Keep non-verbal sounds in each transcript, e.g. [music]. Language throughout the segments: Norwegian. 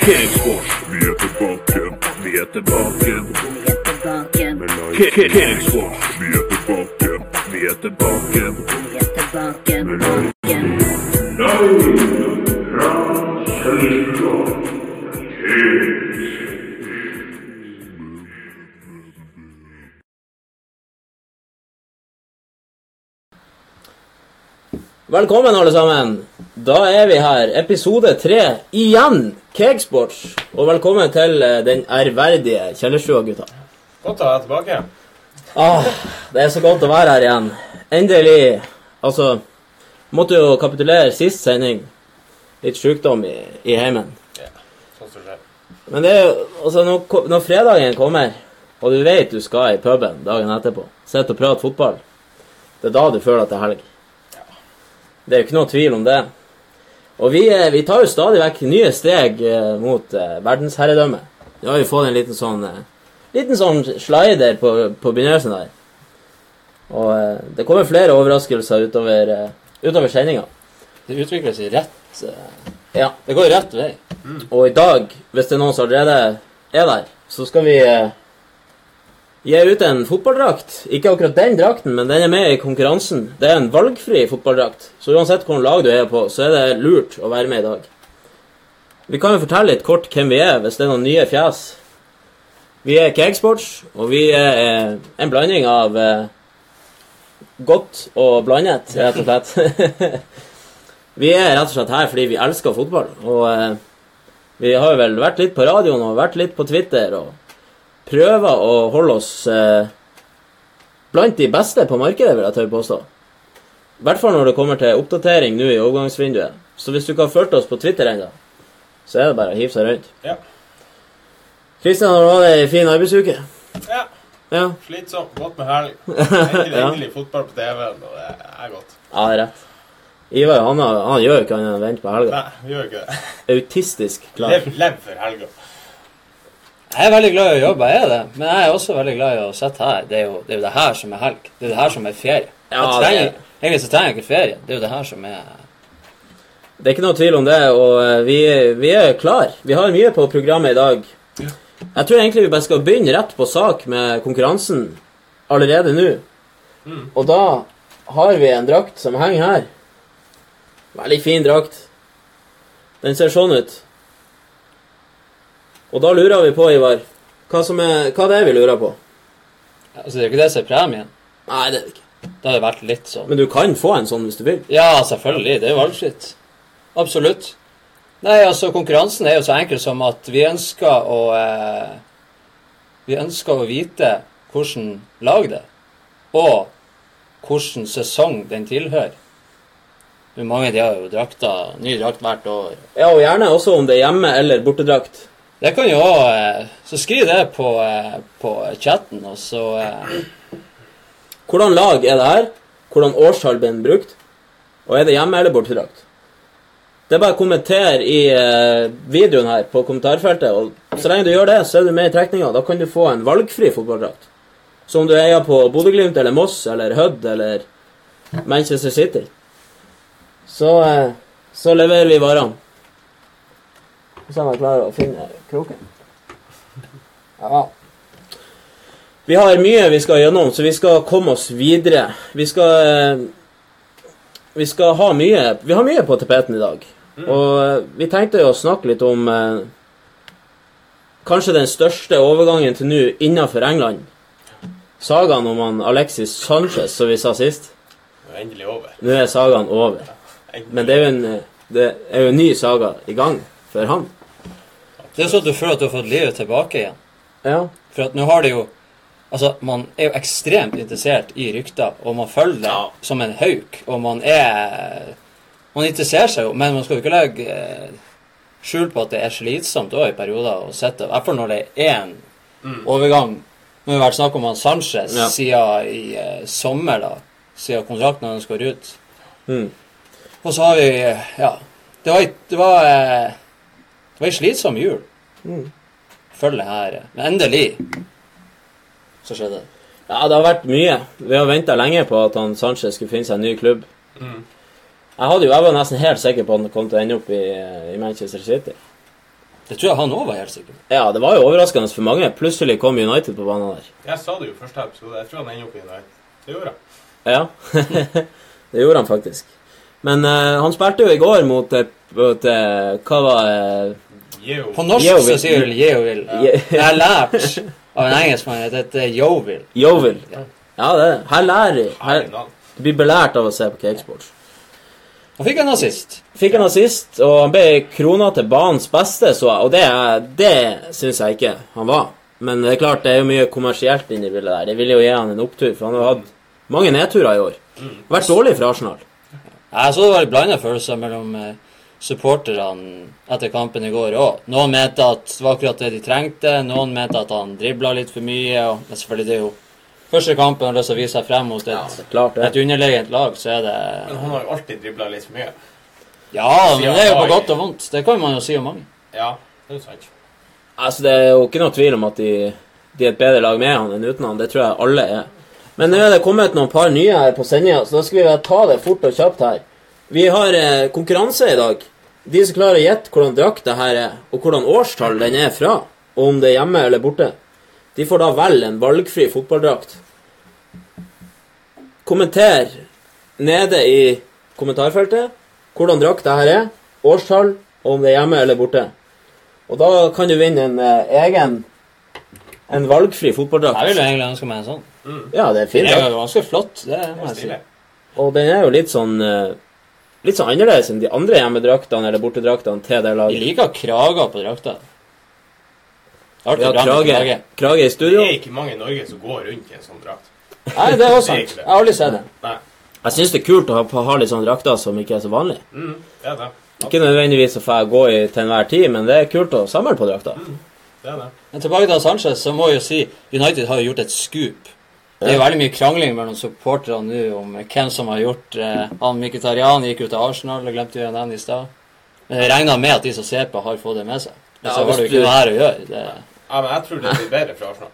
Kingsfors, vi er tilbake, vi er tilbake. Er Kingsfors, vi er tilbake, vi er tilbake. vi er tilbake, tilbake. Fra Velkommen, alle sammen. Da er vi her. Episode tre igjen. Cakesports. Og velkommen til eh, den ærverdige Kjellerstua, gutta. Godt å være tilbake. Ah, det er så godt å være her igjen. Endelig. Altså Måtte jo kapitulere sist sending. Litt sykdom i, i heimen. Sånn som skjer. Men det er jo Altså, når, ko- når fredagen kommer, og du vet du skal i puben dagen etterpå, sitte og prate fotball, det er da du føler at det er helg. Det er jo ikke noe tvil om det. Og vi, eh, vi tar jo stadig vekk nye steg eh, mot eh, verdensherredømme. Nå har vi fått en liten sånn liten sånn slider på, på begynnelsen der. Og det kommer flere overraskelser utover, utover sendinga. Det utvikler seg rett Ja, det går rett vei. Og i dag, hvis det er noen som allerede er der, så skal vi gi ut en fotballdrakt. Ikke akkurat den drakten, men den er med i konkurransen. Det er en valgfri fotballdrakt. Så uansett hvilket lag du er på, så er det lurt å være med i dag. Vi kan jo fortelle litt kort hvem vi er, hvis det er noen nye fjes. Vi er Cakesports, og vi er eh, en blanding av eh, godt og blandet, rett og slett. [laughs] vi er rett og slett her fordi vi elsker fotball. Og eh, vi har jo vel vært litt på radioen og vært litt på Twitter og prøver å holde oss eh, blant de beste på markedet, vil jeg tørre påstå. I hvert fall når det kommer til oppdatering nå i overgangsvinduet. Så hvis du ikke har fulgt oss på Twitter ennå, så er det bare å hive seg rundt. Ja. Kristian, har hatt ei fin arbeidsuke? ja. Ja. Slitsomt. Godt med helg. Endelig, [laughs] Ja. fotball på TV-en, og det er godt. Ja, det er rett. Ivar han, han gjør ikke annet enn å vente på helga. Nei, gjør ikke det. Autistisk klar. Lev, lev for helga. Jeg er veldig glad i å jobbe, jeg er det. Men jeg er også veldig glad i å sitte her. Det er jo det, er jo det her som er helg. Det er det her som er ferie. Ja, trenger, Egentlig så trenger jeg ikke ferie. Det er jo det her som er Det er ikke noe tvil om det, og eh, vi, vi er klar. Vi har mye på programmet i dag. Jeg tror egentlig vi bare skal begynne rett på sak med konkurransen allerede nå. Og da har vi en drakt som henger her. Veldig fin drakt. Den ser sånn ut. Og da lurer vi på, Ivar, hva, som er, hva det er vi lurer på. Altså, det er jo ikke det som er premien. Nei, det er det ikke. Det hadde vært litt sånn Men du kan få en sånn hvis du vil. Ja, selvfølgelig. Det er jo valgfritt. Absolutt. Nei, altså, konkurransen er jo så enkel som at vi ønsker å eh, Vi ønsker å vite hvordan lag det og hvilken sesong den tilhører. Mange de har jo drakta, ny drakt hvert år. Ja, og gjerne også om det er hjemme- eller bortedrakt. Det kan jo også, eh, Så skriv det på, eh, på chatten, og så eh, Hvordan lag er det her? Hvordan årstall ble den brukt? Og er det hjemme- eller bortedrakt? Det er bare å kommentere i videoen her på kommentarfeltet, og så lenge du gjør det, så er du med i trekninga. Da kan du få en valgfri fotballdrakt. Så om du eier på Bodø-Glimt eller Moss eller Hødd eller Manchester City, så, så leverer vi varene. Så er jeg klar å finne kroken. Ja. Vi har mye vi skal gjennom, så vi skal komme oss videre. Vi skal Vi skal ha mye Vi har mye på tapeten i dag. Og eh, vi tenkte jo å snakke litt om eh, kanskje den største overgangen til nå innenfor England. Sagaen om han Alexis Sanchez, som vi sa sist. Det er endelig over. Nå er sagaen over. Ja, Men det er jo en, eh, det er jo en ny saga i gang for han. Det er sånn at du føler at du har fått livet tilbake igjen. Ja. For at nå har det jo Altså, man er jo ekstremt interessert i rykter, og man følger det Ja. som en hauk, og man er Man interesserer seg jo, men man skal jo ikke legge eh, skjul på at det er slitsomt òg i perioder å sitte I hvert fall når det er én overgang. Nå har det vært snakk om han Sanchez Ja. siden i eh, sommer, da. Siden kontrakten hans går ut. Mm. Og så har vi eh, Ja. Det var, det var, eh, det var ei slitsom jul. Mm. Følg det her. Men endelig så skjedde det. Ja, det har vært mye. Vi har venta lenge på at han Sanchez skulle finne seg en ny klubb. Jeg, hadde jo, jeg var nesten helt sikker på at han kom til å ende opp i, i Manchester City. Det tror jeg han òg var helt sikker på. Ja, det var jo overraskende for mange. Plutselig kom United på banen der. Jeg sa det jo første episode. Jeg tror han ender opp i United. Det gjorde han. Ja, [laughs] det gjorde han faktisk. Men uh, han spilte jo i går mot, eh, mot uh, Hva var eh, På norsk så sier du Yeovil. [laughs] Ye- Jeg har lært av en engelskmann at dette er Yeovil. Yeovil? Ja, det Her lærer. Her, du blir belært av å se på Cakesports. Han fikk en assist. Fikk en assist, og han ble krona til banens beste, så. Og det, det syns jeg ikke han var. Men det er klart, det er jo mye kommersielt inni bildet der. Det ville jo gi han en opptur, for han har hatt mange nedturer i år. Vært dårlig for Arsenal. Jeg så det var litt blanda følelser mellom eh, supporterne etter kampen i går òg. Noen mente at det var akkurat det de trengte, noen mente at han dribla litt for mye. Og, men selvfølgelig, det er jo første kampen han har lyst til å vise seg frem mot et, Det klart et underlegent lag, så er det Men han har jo alltid dribla litt for mye. Ja, men det er jo på godt og vondt. Det kan man jo si om mange. Ja, det er sant. Altså, det er jo ikke noe tvil om at de, de er et bedre lag med han enn uten han. Det tror jeg alle er. Men nå er det kommet noen par nye her på sendinga, så da skal vi ta det fort og kjapt her. Vi har eh, konkurranse i dag. De som klarer å gjette hvordan drakt det her er, og hvordan årstall den er fra, og om det er hjemme eller borte, de får da velge en valgfri fotballdrakt. Kommenter nede i kommentarfeltet hvordan drakt det her er, årstall, og om det er hjemme eller borte. Og da kan du vinne en eh, egen En valgfri fotballdrakt. Jeg ville egentlig ønske meg en sånn. Ja, det er fin Det er drakt. jo ganske flott, det Det må er jeg si. Og den er jo litt sånn eh, Litt sånn annerledes enn de andre hjemmedraktene eller bortedraktene til det Jeg laget. liker krager på drakta. Vi har krage, krage. krage i Det er ikke mange i Norge som går rundt i en sånn drakt. Nei, det er også sant. Jeg har aldri sett det. Nei. Jeg syns det er kult å ha, ha litt sånne drakter som ikke er så vanlige. Mm, det er det. Ikke nødvendigvis å få gå i til enhver tid, men det er kult å samle på drakter. Det er det. Men tilbake til Sanchez, så må jeg jo si United har jo gjort et skup. Det er veldig mye krangling mellom supporterne nå om hvem som har gjort eh, Han Mkhitaryan gikk jo til Arsenal, det glemte vi å nevne i stad. Men jeg regner med at de som ser på, har fått det med seg. Ja, så har du- ikke noe her å gjøre. Det, Ja, men jeg tror det blir bedre for Arsenal.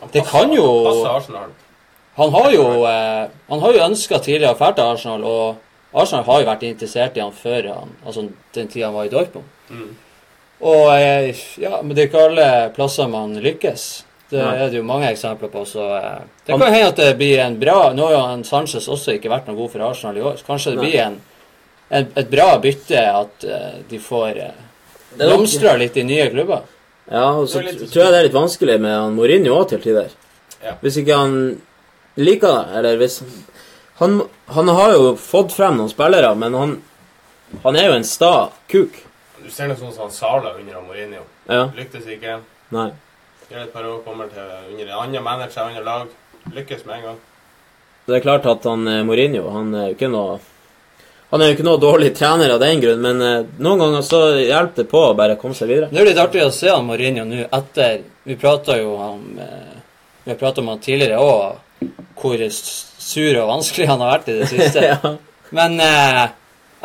Passer, Det kan jo- Arsenal. han har jo eh, Han har jo ønska tidligere å dra til Arsenal, og Arsenal har jo vært interessert i han før han, altså den tida han var i Dortmund. Mm. Og eh, ja, men det er ikke alle plasser man lykkes. Det er det jo mange eksempler på. Så eh, det kan hende at det blir en bra Nå har jo han Sanchez også ikke vært noe god for Arsenal i år. Så kanskje det blir en, en, et bra bytte at eh, de får nok- blomstra litt i nye klubber. Ja, og så tror jeg det er litt vanskelig med han Mourinho òg til tider. Ja. Hvis ikke han liker det, eller hvis han, han har jo fått frem noen spillere, men han, han er jo en sta kuk. Du ser noe sånn som han Sala under Mourinho. Ja, Lyktes ikke. nei. Gjør et par år, kommer til under en annen manager, annen lag. Lykkes med en gang. Det er klart at han eh, Mourinho han er jo ikke noe Han er jo ikke noe dårlig trener av den grunn, men eh, noen ganger så hjelper det på å bare komme seg videre. Det er litt artig å se han Mourinho nå etter Vi prata jo om eh, Vi har prata om han tidligere òg, hvor sur og vanskelig han har vært i det siste. [laughs] ja. Men eh,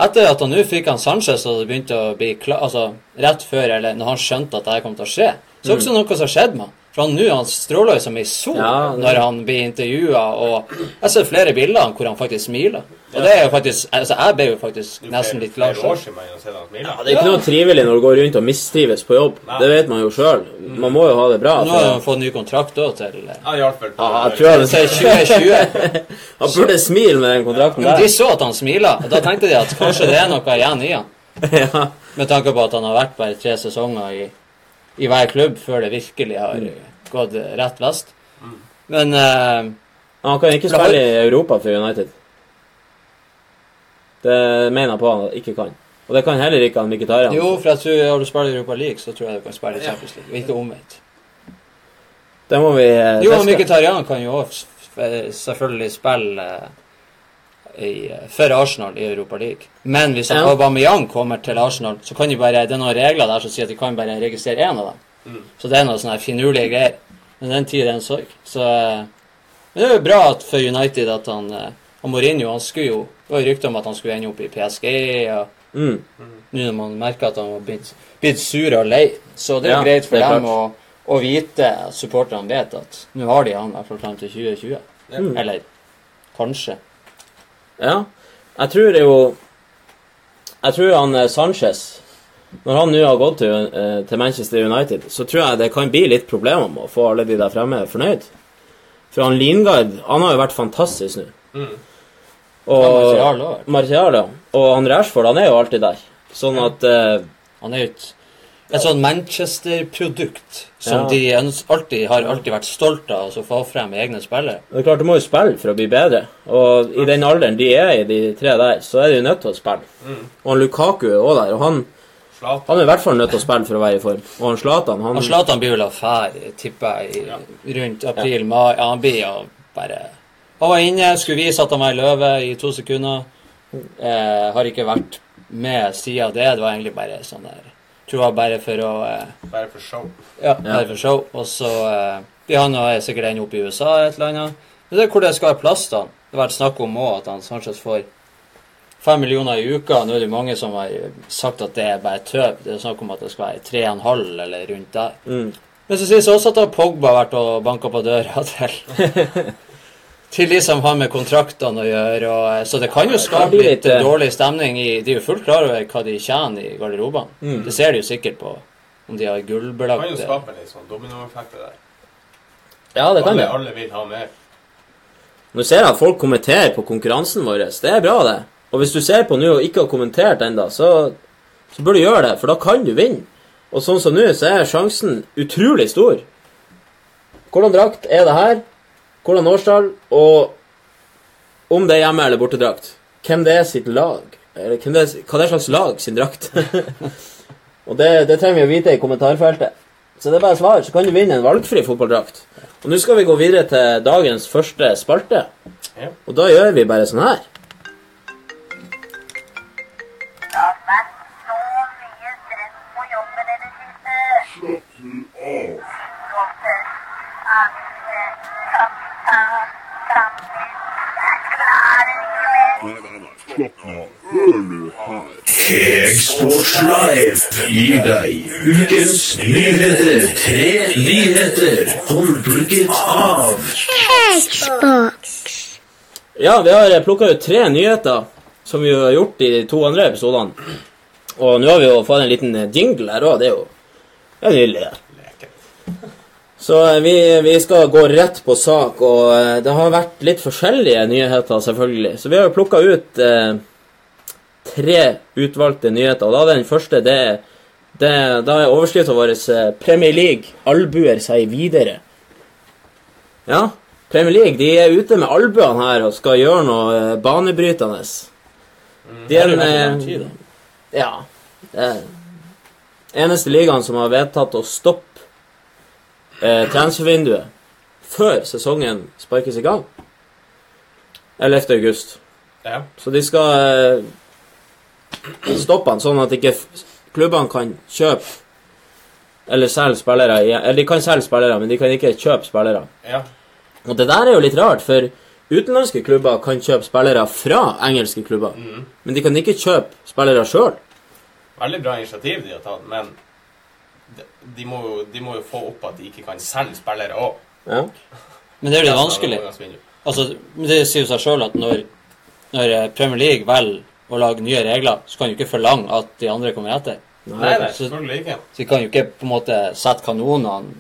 etter at han nå fikk han Sanchez, og det begynte å bli klar, altså rett før, eller når han skjønte at dette kom til å skje, så også noe som skjedde med han. For han nå han stråler jo som ei sol Ja, det- når han blir intervjua, og jeg ser flere bilder av han hvor han faktisk smiler. Og det er jo faktisk Altså, jeg ble jo faktisk nesten litt glad sjøl. har han smile. Det er ikke noe trivelig når du går rundt og mistrives på jobb. Nei. Det vet man jo sjøl. Man må jo ha det bra. Nå har han fått ny kontrakt òg til eh, Ja, hjalp vel på. Ja, jeg tror jeg [laughs] til 2020. [laughs] Han burde smile med den kontrakten Men de så at han smila, og da tenkte de at kanskje det er noe igjen i han. [laughs] ja. Med tanke på at han har vært bare tre sesonger i, i hver klubb før det virkelig har gått rett vest. Men uh, Han kan ikke spille i Europa for United. Det mener jeg på han ikke kan. Og det kan heller ikke han Mkhitaryan. jo, for jeg tror har du spilt i Europa League, så tror jeg du kan spille i Champions League. Og ikke omvendt. Det må vi eh, Jo, teste. Mkhitaryan kan jo også selvfølgelig spille eh, i, eh, for Arsenal i Europa League. Men hvis Ja. Aubameyang kommer til Arsenal, så kan de bare, det er noen regler der som sier at de kan bare registrere én av dem. Mm. Så det er noen sånne finurlige greier. Men den tid er en sorg. Så eh, Men det er jo bra at for United at han eh, han Mourinho han skulle jo Det var jo rykter om at han skulle ende opp i PSG. og Mm. Nå når man merker at han var blitt, blitt sur og lei. Så det er Ja, greit for dem å, å vite, supporterne vet, at nå har de han i hvert fall fram til 2020. Mm. Eller kanskje. Ja. Jeg tror jo Jeg tror han eh, Sanchez Når han nå har gått til, eh, til Manchester United, så tror jeg det kan bli litt problemer med å få alle de der fremme fornøyd. For han Lingard han har jo vært fantastisk nå. Mm. Og Martial ja. Og han Rashford han er jo alltid der. Sånn at eh, Han er jo et, et sånn Manchester-produkt som Ja. de alltid har alltid vært stolt av å få frem egne spillere. Det er klart, du må jo spille for å bli bedre. Og i den alderen de er i, de tre der, så er de nødt til å spille. Mm. Og han Lukaku er òg der. Og han, han er i hvert fall nødt til å spille for å være i form. Og han Zlatan, han Han Zlatan blir vel affære, tipper jeg, i, rundt april-mai. Ja, han blir jo bare Han var inne, skulle vise at han var i løve i to sekunder. Eh, har ikke vært med siden det. Det var egentlig bare sånn der Tror jeg bare for å eh, Bare for show. Ja, bare for show. Og så blir han og jeg sikkert ende opp i USA et eller annet. Men det er hvor det skal være plass, da. Det har vært snakk om òg at han Sanchez får fem millioner i uka. Nå er det mange som har sagt at det er bare tøv. Det er snakk om at det skal være tre og en halv eller rundt der. mm. Men så sies det også at Pogba har vært og banka på døra til [laughs] til de som har med kontraktene å gjøre. Og, eh, så det kan jo skape litt litt, eh, dårlig stemning. i De er jo fullt klar over hva de tjener i garderobene. Mm. Det ser de jo sikkert på om de har Det kan jo skape litt sånn dominoeffekter der. Ja, det kan Alle, det. alle vil ha mer. Nå ser jeg at folk kommenterer på konkurransen vår. Det er bra, det. Og hvis du ser på nå og ikke har kommentert ennå, så, så bør du gjøre det, for da kan du vinne. Og sånn som nå, så er sjansen utrolig stor. Hvordan drakt er det her? Hvordan årstall? Og om det er hjemme- eller bortedrakt. Hvem det er sitt lag. Eller hvem det er, hva det er slags lag sin drakt. [laughs] og det, det trenger vi å vite i kommentarfeltet. Så det er bare svar, så kan du vinne en valgfri fotballdrakt. Og nå skal vi gå videre til dagens første spalte. Og da gjør vi bare sånn her. Det har vært så mye stress på jobben i det siste. Sykdommer, Kegsports Live gir deg ukens nyheter. Tre nyheter håndplukket av Ja, vi har plukka ut tre nyheter, som vi har gjort i de to andre episodene. Og nå har vi jo fått en liten jingle her òg. Det er jo det er nydelig. Så eh, vi, vi skal gå rett på sak, og eh, det har vært litt forskjellige nyheter, selvfølgelig. Så vi har jo plukka ut eh, tre utvalgte nyheter, og da den første det, det, Da er overskrifta vår eh, 'Premier League albuer seg videre'. Ja, Premier League de er ute med albuene her og skal gjøre noe banebrytende. De er da. ja. Eneste ligaen som har vedtatt å stoppe eh, transfervinduet før sesongen sparkes i gang. 11. august. Ja. Så de skal eh, stoppe han sånn at ikke klubbene kan kjøpe eller selge spillere. Eller de kan selge spillere, men de kan ikke kjøpe spillere. ja. Og det der er jo litt rart, for utenlandske klubber kan kjøpe spillere fra engelske klubber. mm. Men de kan ikke kjøpe spillere sjøl. Veldig bra initiativ de har tatt, men de, må jo, de må jo få opp at de ikke kan selge spillere òg. Ja. Men det er jo litt vanskelig. Altså, men det sier jo seg sjøl at når, når eh, Premier League velger å lage nye regler, så kan du ikke forlange at de andre kommer etter. Nei, nei, så, ikke. så de kan jo ikke på en måte sette kanonene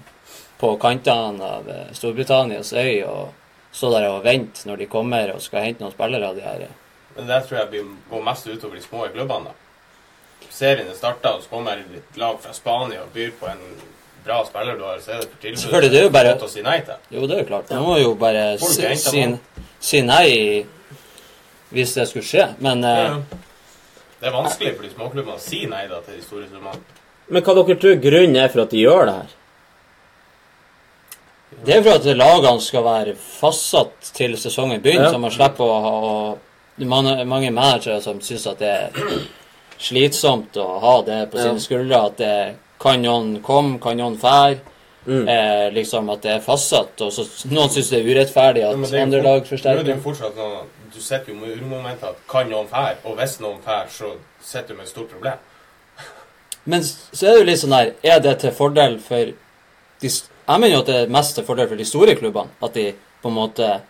på kantene av eh, Storbritannias øy og stå der og vente når de kommer og skal hente noen spillere av de her. eh. Men det tror jeg blir, går mest utover de små klubbene. da. Serien er starta, og så kommer et lag fra Spania og byr på en bra spiller du har, så er det for tilbud. Selvfølgelig, det er jo bare- å si nei til. Jo, det er jo klart. Du må jo bare si, si, si nei hvis det skulle skje. Men eh, Ja. Det er vanskelig for de småklubbene å si nei da til de store summene. Men hva dere tror grunnen er for at de gjør det her? Det er for at lagene skal være fastsatt til sesongen begynner, Ja. så man slipper å ha og mange, mange managere som syns at det er slitsomt å ha det på sine Ja. skuldre. At det kan noen komme, kan noen fære. Mm. Eh, liksom at det er fastsatt. Og så noen syns det er urettferdig at ja, er andre lag Nå er det er jo fortsatt noe, du setter jo med urmomentet at kan noen fære, og hvis noen fære, så sitter du med et stort problem. [laughs] Men så er det jo litt sånn her Er det til fordel for de, Jeg mener jo at det er mest til fordel for de store klubbene. At de på en måte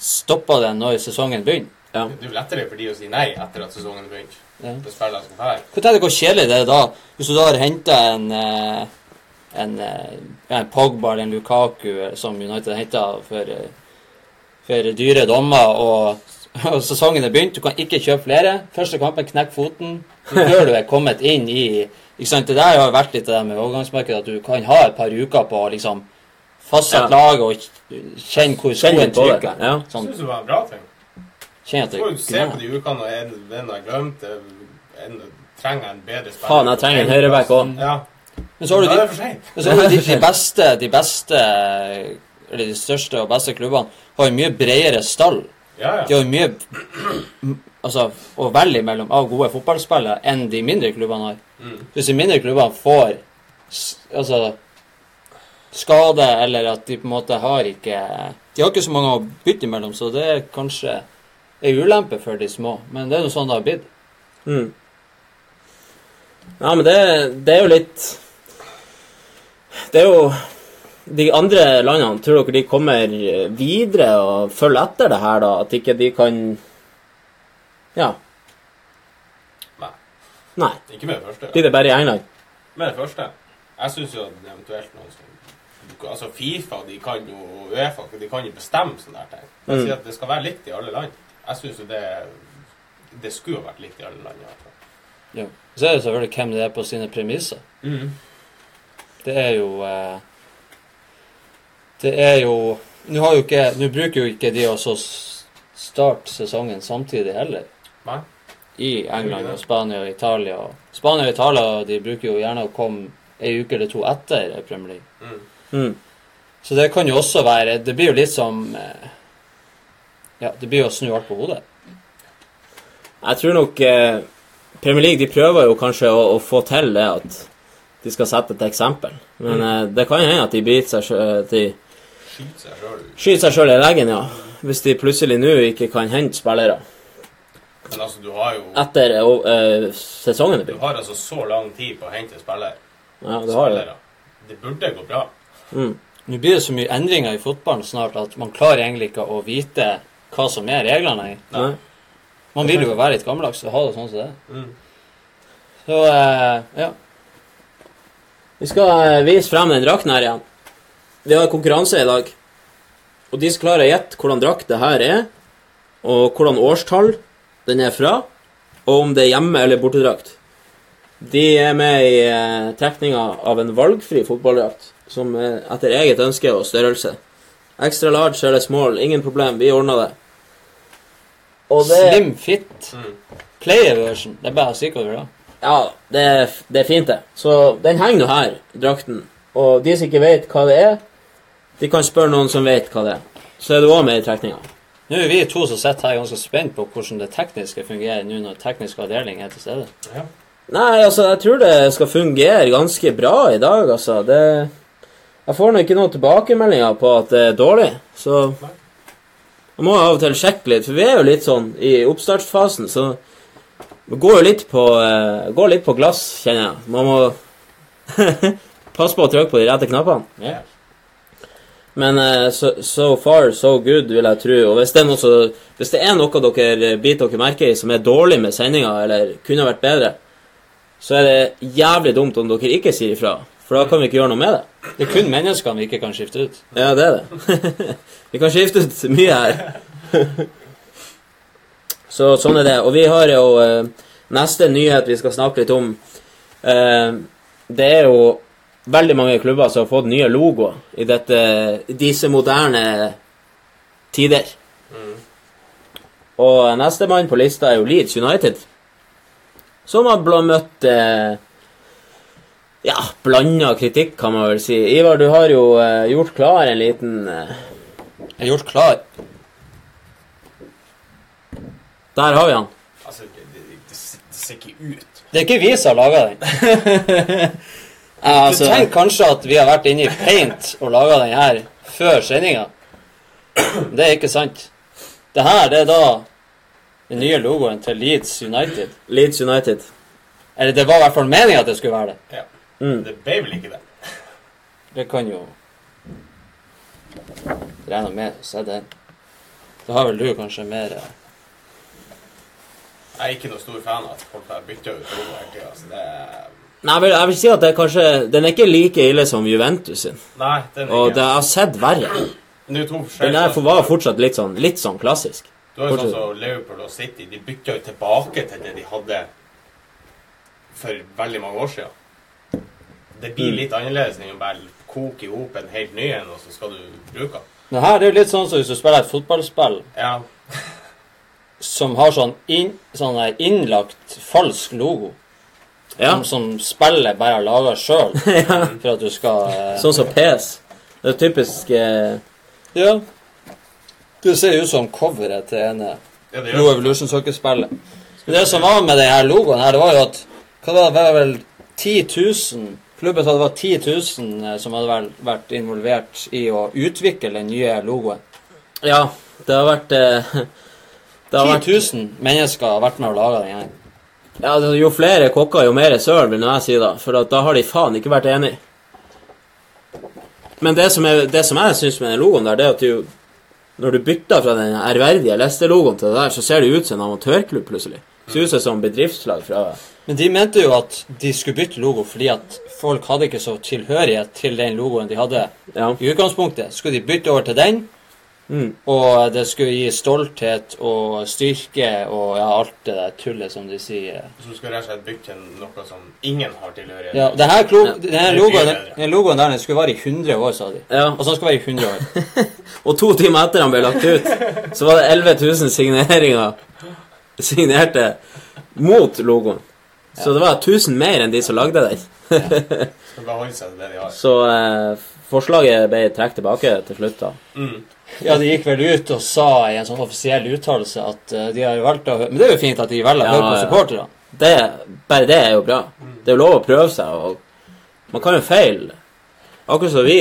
stopper det når sesongen begynner. Ja. Det er jo lettere for de å si nei etter at sesongen er begynt. Ja. Hva tenker du hvor kjedelig det er da, hvis du da har henta en eh, en, eh, en Pogba eller en Lukaku eh, som United henta for, for dyre dommer, og, [laughs] og sesongen er begynt, du kan ikke kjøpe flere. Første kampen, knekk foten før [laughs] du er kommet inn i ikke sant? Det der har vært litt det der med overgangsmarkedet, at du kan ha et par uker på å liksom fastsette Ja. laget og kjenne hvor skoen på trykker. Ja. Sånn, synes det var en bra ting. Kjenn at Du det får jo se på de ukene, og en, en har glemt det, en trenger en bedre spiller. Faen, jeg trenger en høyreback òg. Ja. Men så har du de, så har du de, de beste, de beste Eller de største og beste klubbene har jo mye bredere stall. Ja, De har jo mye altså, å velge mellom av gode fotballspillere enn de mindre klubbene har. Mm. Hvis de mindre klubbene får altså, skade, eller at de på en måte har ikke De har ikke så mange å bytte imellom, så det er kanskje en ulempe for de små. Men det er jo sånn det har blitt. Mm. Ja, men det, det er jo litt Det er jo De andre landene, tror dere de kommer videre og følger etter det her, da? At ikke de kan Ja. Nei. Nei. Ikke med det første. Blir det bare i England? Med det første. Jeg syns jo at eventuelt noen som Altså Fifa de kan jo, Uefa de kan jo bestemme sånne der ting. Jeg Mm. sier at det skal være likt i alle land. Jeg syns jo det Det skulle ha vært likt i alle land. Ja. Så er det selvfølgelig hvem det er på sine premisser. Det er jo eh, Det er jo Nå har jo ikke Nå bruker jo ikke de også starte sesongen samtidig heller. Nei. I England og Spania og Italia. Spania og Italia de bruker jo gjerne å komme ei uke eller to etter Premier League. Mm. Mm. Så det kan jo også være Det blir jo litt som eh, Ja, det blir jo å snu alt på hodet. Jeg tror nok eh, Premier League de prøver jo kanskje å, å få til det at de skal sette et eksempel. Men eh, det kan hende at de biter seg at de skyter seg sjøl i leggen, ja. Hvis de plutselig nå ikke kan hente spillere Men altså, du har jo etter eh, sesongen er Du har altså så lang tid på å hente spiller. Ja, det har det. spillere. Det burde gå bra. Mm. Nå blir det så mye endringer i fotballen snart at man klarer egentlig ikke å vite hva som er reglene. egentlig. Man vil jo være litt gammeldags og ha det sånn som det er. Mm. Så eh, ja. Vi skal eh, vise frem den drakten her igjen. Vi har konkurranse i dag. Og de som klarer å gjette hvordan drakt det her er, og hvordan årstall den er fra, og om det er hjemme- eller bortedrakt, de er med i eh, trekninga av en valgfri fotballdrakt, som er etter eget ønske og størrelse. Extra large eller small, ingen problem, vi ordner det. Og det Slim fit. Mm. Player version. Det er bare å si hva du vil ha. Ja, det er, det er fint, det. Så den henger nå her, drakten. Og de som ikke vet hva det er, de kan spørre noen som vet hva det er. Så er du òg med i trekninga. Nå er vi to som sitter her ganske spent på hvordan det tekniske fungerer nå når teknisk avdeling er til stede. Ja. Nei, altså, jeg tror det skal fungere ganske bra i dag, altså. Det Jeg får nå ikke noen tilbakemeldinger på at det er dårlig, så Jeg må av og til sjekke litt, for vi er jo litt sånn i oppstartsfasen, så det går jo litt på, eh, går litt på glass, kjenner jeg. Man må [laughs] passe på å trykke på de rette knappene. Yeah. Men eh, so, so far, so good, vil jeg tro. Og hvis det noe, så, hvis det er noe dere biter dere merke i som er dårlig med sendinga, eller kunne vært bedre, så er det jævlig dumt om dere ikke sier ifra. For da kan vi ikke gjøre noe med det. Det er kun menneskene vi ikke kan skifte ut. Ja, det er det. [laughs] vi kan skifte ut mye her. [laughs] så sånn er det. Og vi har jo eh, neste nyhet vi skal snakke litt om. Eh, det er jo veldig mange klubber som har fått nye logoer i dette, disse moderne tider. Og nestemann på lista er jo Leeds United, som har møtt eh, ja, blanda kritikk, kan man vel si. Ivar, du har jo eh, gjort klar en liten eh, Jeg har gjort klar. Der har vi han. Altså, det, det, det, ser ikke ut. Det er ikke vi som har laga den. [laughs] Ja, Du altså, tenker kanskje at vi har vært inne i paint og laga den her før sendinga. Det er ikke sant. Det her det er da den nye logoen til Leeds United. Leeds United. Eller det var i hvert fall meninga at det skulle være det. Ja. Mm. Det ble vel ikke det. Det kan jo Regner med å se den. Da har vel du kanskje mer eh, Jeg er ikke noen stor fan av at folk har bytta ut logo hele tida. Så det Nei, jeg vil, jeg vil si at det er kanskje Den er ikke like ille som Juventus sin. Nei, den er Og ikke det har sett verre. Men Den der for- var fortsatt litt sånn, litt sånn klassisk. Du har jo sånn som Liverpool og City. De bytta jo tilbake til det de hadde for veldig mange år siden. Det blir Mm. litt annerledes enn å bare koke i hop en helt ny en, og så skal du bruke den. Det her det er jo litt sånn som hvis du spiller et fotballspill Ja, som har sånn, inn, sånn innlagt falsk logo. Ja, Som, som spillet bare har laga sjøl for at du skal eh, Sånn som PS. Det er typisk eh, Ja. Det ser ut som coveret til ene ja det gjør det. Evolution Soccer-spillet. Det som var med denne logoen her, det var jo at hva var det, det var vel 10 000 Klubben hadde det var 10 000 eh, som hadde vært involvert i å utvikle den nye logoen. Ja, det har vært eh, Det har 10 vært mennesker har vært med å lage den her. Ja, altså, Jo flere kokker, jo mer søl, vil jeg si, da. For da har de faen ikke vært enige. Men det som, er, det som jeg syns med den logoen der, det er at du Når du bytter fra den ærverdige Leste-logoen til det der, så ser det ut som en amatørklubb plutselig. Det Ser ut som et bedriftslag fra Men de mente jo at de skulle bytte logo fordi at folk hadde ikke så tilhørighet til den logoen de hadde Ja. i utgangspunktet. Skulle de bytte over til den, Mm. og det skulle gi stolthet og styrke og ja, alt det der tullet som de sier. Så du skal rett og slett bytte til noe som ingen har tilhørighet Ja, det her Ja. denne, logoen, denne logoen der den skulle vare i 100 år, sa de. ja. Og så skulle være i 100 år. [laughs] Og to timer etter han ble lagt ut, så var det 11 000 signeringer signerte mot logoen. Så det var 1000 mer enn de som lagde den. Så eh, forslaget ble trukket tilbake til slutt, da. Mm. Ja, de gikk vel ut og sa i en sånn offisiell uttalelse at eh, de har valgt å Men det er jo fint at de velger å Ja, høre på supporterne. Det, bare det er jo bra. Det er jo lov å prøve seg, og man kan jo feile. Akkurat som vi.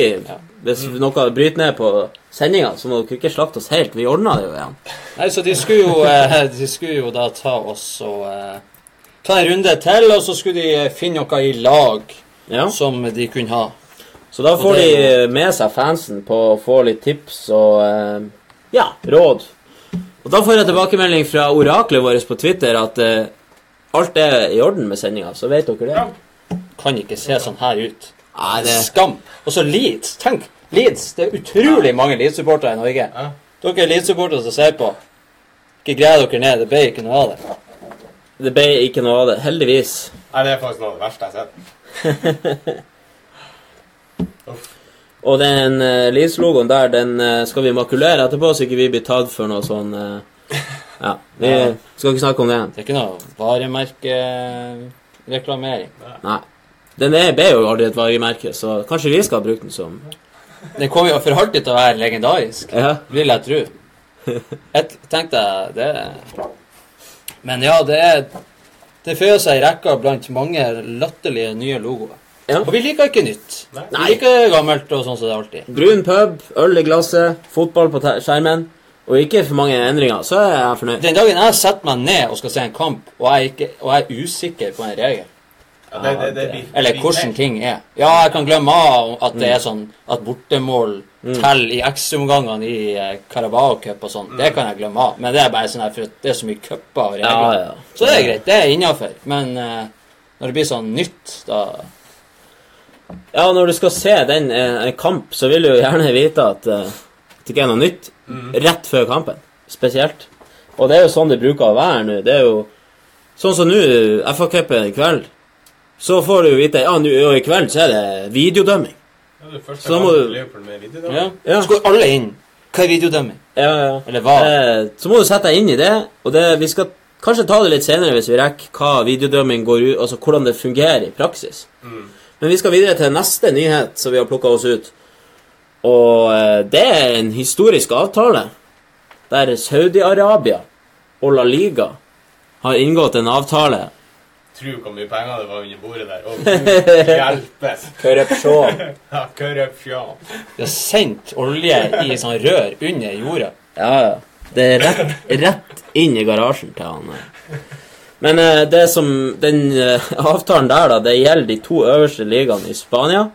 Hvis noe bryter ned på sendinga, så må dere ikke slakte oss helt. Vi ordna det jo igjen. Nei, så de skulle jo, eh, de skulle jo da ta oss og eh, ta en runde til, og så skulle de eh, finne noe i lag Ja. som de kunne ha. Så da får det de med seg fansen på å få litt tips og eh, ja, råd. Og da får jeg tilbakemelding fra oraklet vårt på Twitter at eh, alt er i orden med sendinga. Så vet dere det. Kan ikke se sånn her ut. Nei, det Skam. Og så Leeds. Tenk, Leeds. Det er utrolig mange Leeds-supportere i Norge. Ja. Dere er Leeds-supportere som ser på. Ikke greier dere ned. Det ble ikke noe av det. Det ble ikke noe av det. Heldigvis. Nei, det er faktisk noe av det verste jeg har sett. [laughs] Og den uh, Leeds-logoen der, den uh, skal vi makulere etterpå, så ikke vi blir tatt for noe sånn uh, Ja. Vi Ja. skal ikke snakke om det. Det er ikke noe varemerkereklamering. Nei. Den er, ble jo aldri et varemerke, så kanskje vi skal bruke den som Den kommer jo for alltid til å være legendarisk. Ja. Vil jeg tro. Jeg tenkte det Men ja, det er Det føyer seg i rekka blant mange latterlige nye logoer. Ja. Og vi liker ikke nytt. Nei. Vi liker gammelt og sånn som det er alltid. Brun pub, øl i glasset, fotball på skjermen, og ikke for mange endringer, så er jeg fornøyd. Den dagen jeg setter meg ned og skal se en kamp, og jeg, ikke, og jeg er usikker på en regel, Ja, det, det, det blir, eller hvordan ting er Ja, jeg kan glemme at det er sånn at bortemål teller i X-omgangene i eh, Carabao Cup og sånn. Det kan jeg glemme av. Men det er bare sånn her for det er så mye cuper og regler. Ja, ja. Så det er greit. Det er innafor. Men eh, når det blir sånn nytt, da Ja, når du skal se den eh, en kamp, så vil du jo gjerne vite at eh, det ikke er noe nytt rett før kampen. Spesielt. Og det er jo sånn det bruker å være nå. Det er jo sånn som nå, FA-cupen i kveld. Så får du vite ja, nu, og i kveld så er det videodømming. Ja, det er første Så må du- med videodømming. Ja. Ja. Så går alle inn. Hva er videodømming? Ja, ja. Eller hva? Eh, så må du sette deg inn i det, og det, vi skal kanskje ta det litt senere hvis vi rekker hva videodømming går ut, altså hvordan det fungerer i praksis. Men vi skal videre til neste nyhet som vi har plukka oss ut. Og eh, det er en historisk avtale der Saudi-Arabia og La Liga har inngått en avtale. Tro hvor mye penger det var under bordet der. Og [laughs] hjelpes! Korrupsjon. [laughs] Ja, korrupsjon. De har sendt olje i sånn rør under jorda. Ja, ja. Det er rett, rett inn i garasjen til han. Men eh, det som, den eh, avtalen der, da, det gjelder de to øverste ligaene i Spania.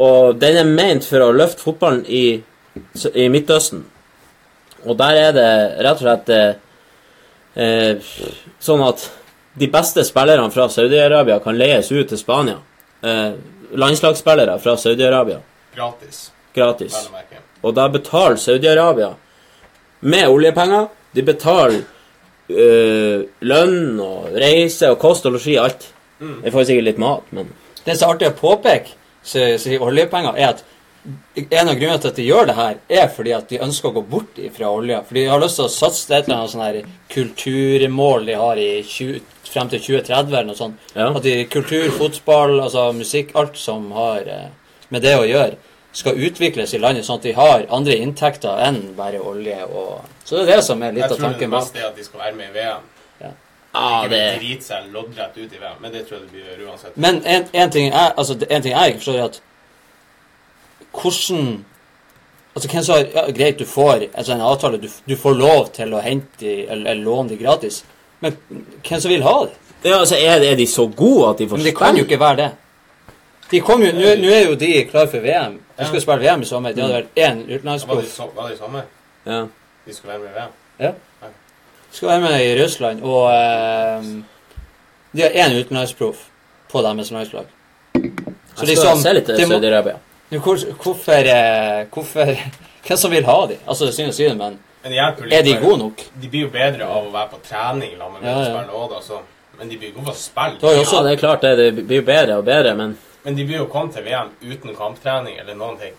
Og den er ment for å løfte fotballen i, i Midtøsten. Og der er det rett og slett eh, eh, sånn at de beste spillerne fra Saudi-Arabia kan leies ut til Spania. Eh, landslagsspillere fra Saudi-Arabia Gratis, gratis. Og da betaler Saudi-Arabia med oljepenger. De betaler øh, lønn og reise og kost og losji, alt. Jeg får sikkert litt mat, men Det som er artig å påpeke, sier oljepenger, er at en av grunnene til at de gjør det her, er fordi at de ønsker å gå bort fra olja. For de har lyst til å satse til et eller annet sånn her kulturmål de har i 20, frem til 2030 eller noe sånt. Ja. At de, kultur, fotball, altså musikk, alt som har eh, med det å gjøre, skal utvikles i landet, sånn at de har andre inntekter enn bare olje. og... Så det er det som er litt av tanken Jeg tror det bak. beste er at de skal være med i VM. ah, Ikke det, drite seg loddrett ut i VM, men det tror jeg det blir uansett. Men en, en, ting jeg, altså, en ting jeg ikke forstår, er at hvordan Altså, hvem som har ja, Greit, du får altså, en avtale, du, du får lov til å hente eller, eller låne de gratis, men hvem som vil ha det? ja, altså, er, er de så gode at de får Men det kan jo ikke være det. De kom jo, Nå er jo de klar for VM. De skulle spille VM i sommer. Det hadde vært én det, utenlandsproff. so- var det i sommer? Ja. De skulle være med i VM? Ja. De Skal være med i Russland, og eh, de har én utenlandsproff på deres landslag. Så skal se litt de, det må- hvor, hvorfor, eh, hvorfor Hvem som vil ha de? Altså, det er synd å si det, men Men det litt. er de gode nok? De blir jo bedre av å være på trening sammen med Ja, ja. medspillere også, da, så Men de blir gode for å spille. Du jo også det er klart det. De blir jo bedre og bedre, men Men de blir jo kommet til VM uten kamptrening eller noen ting.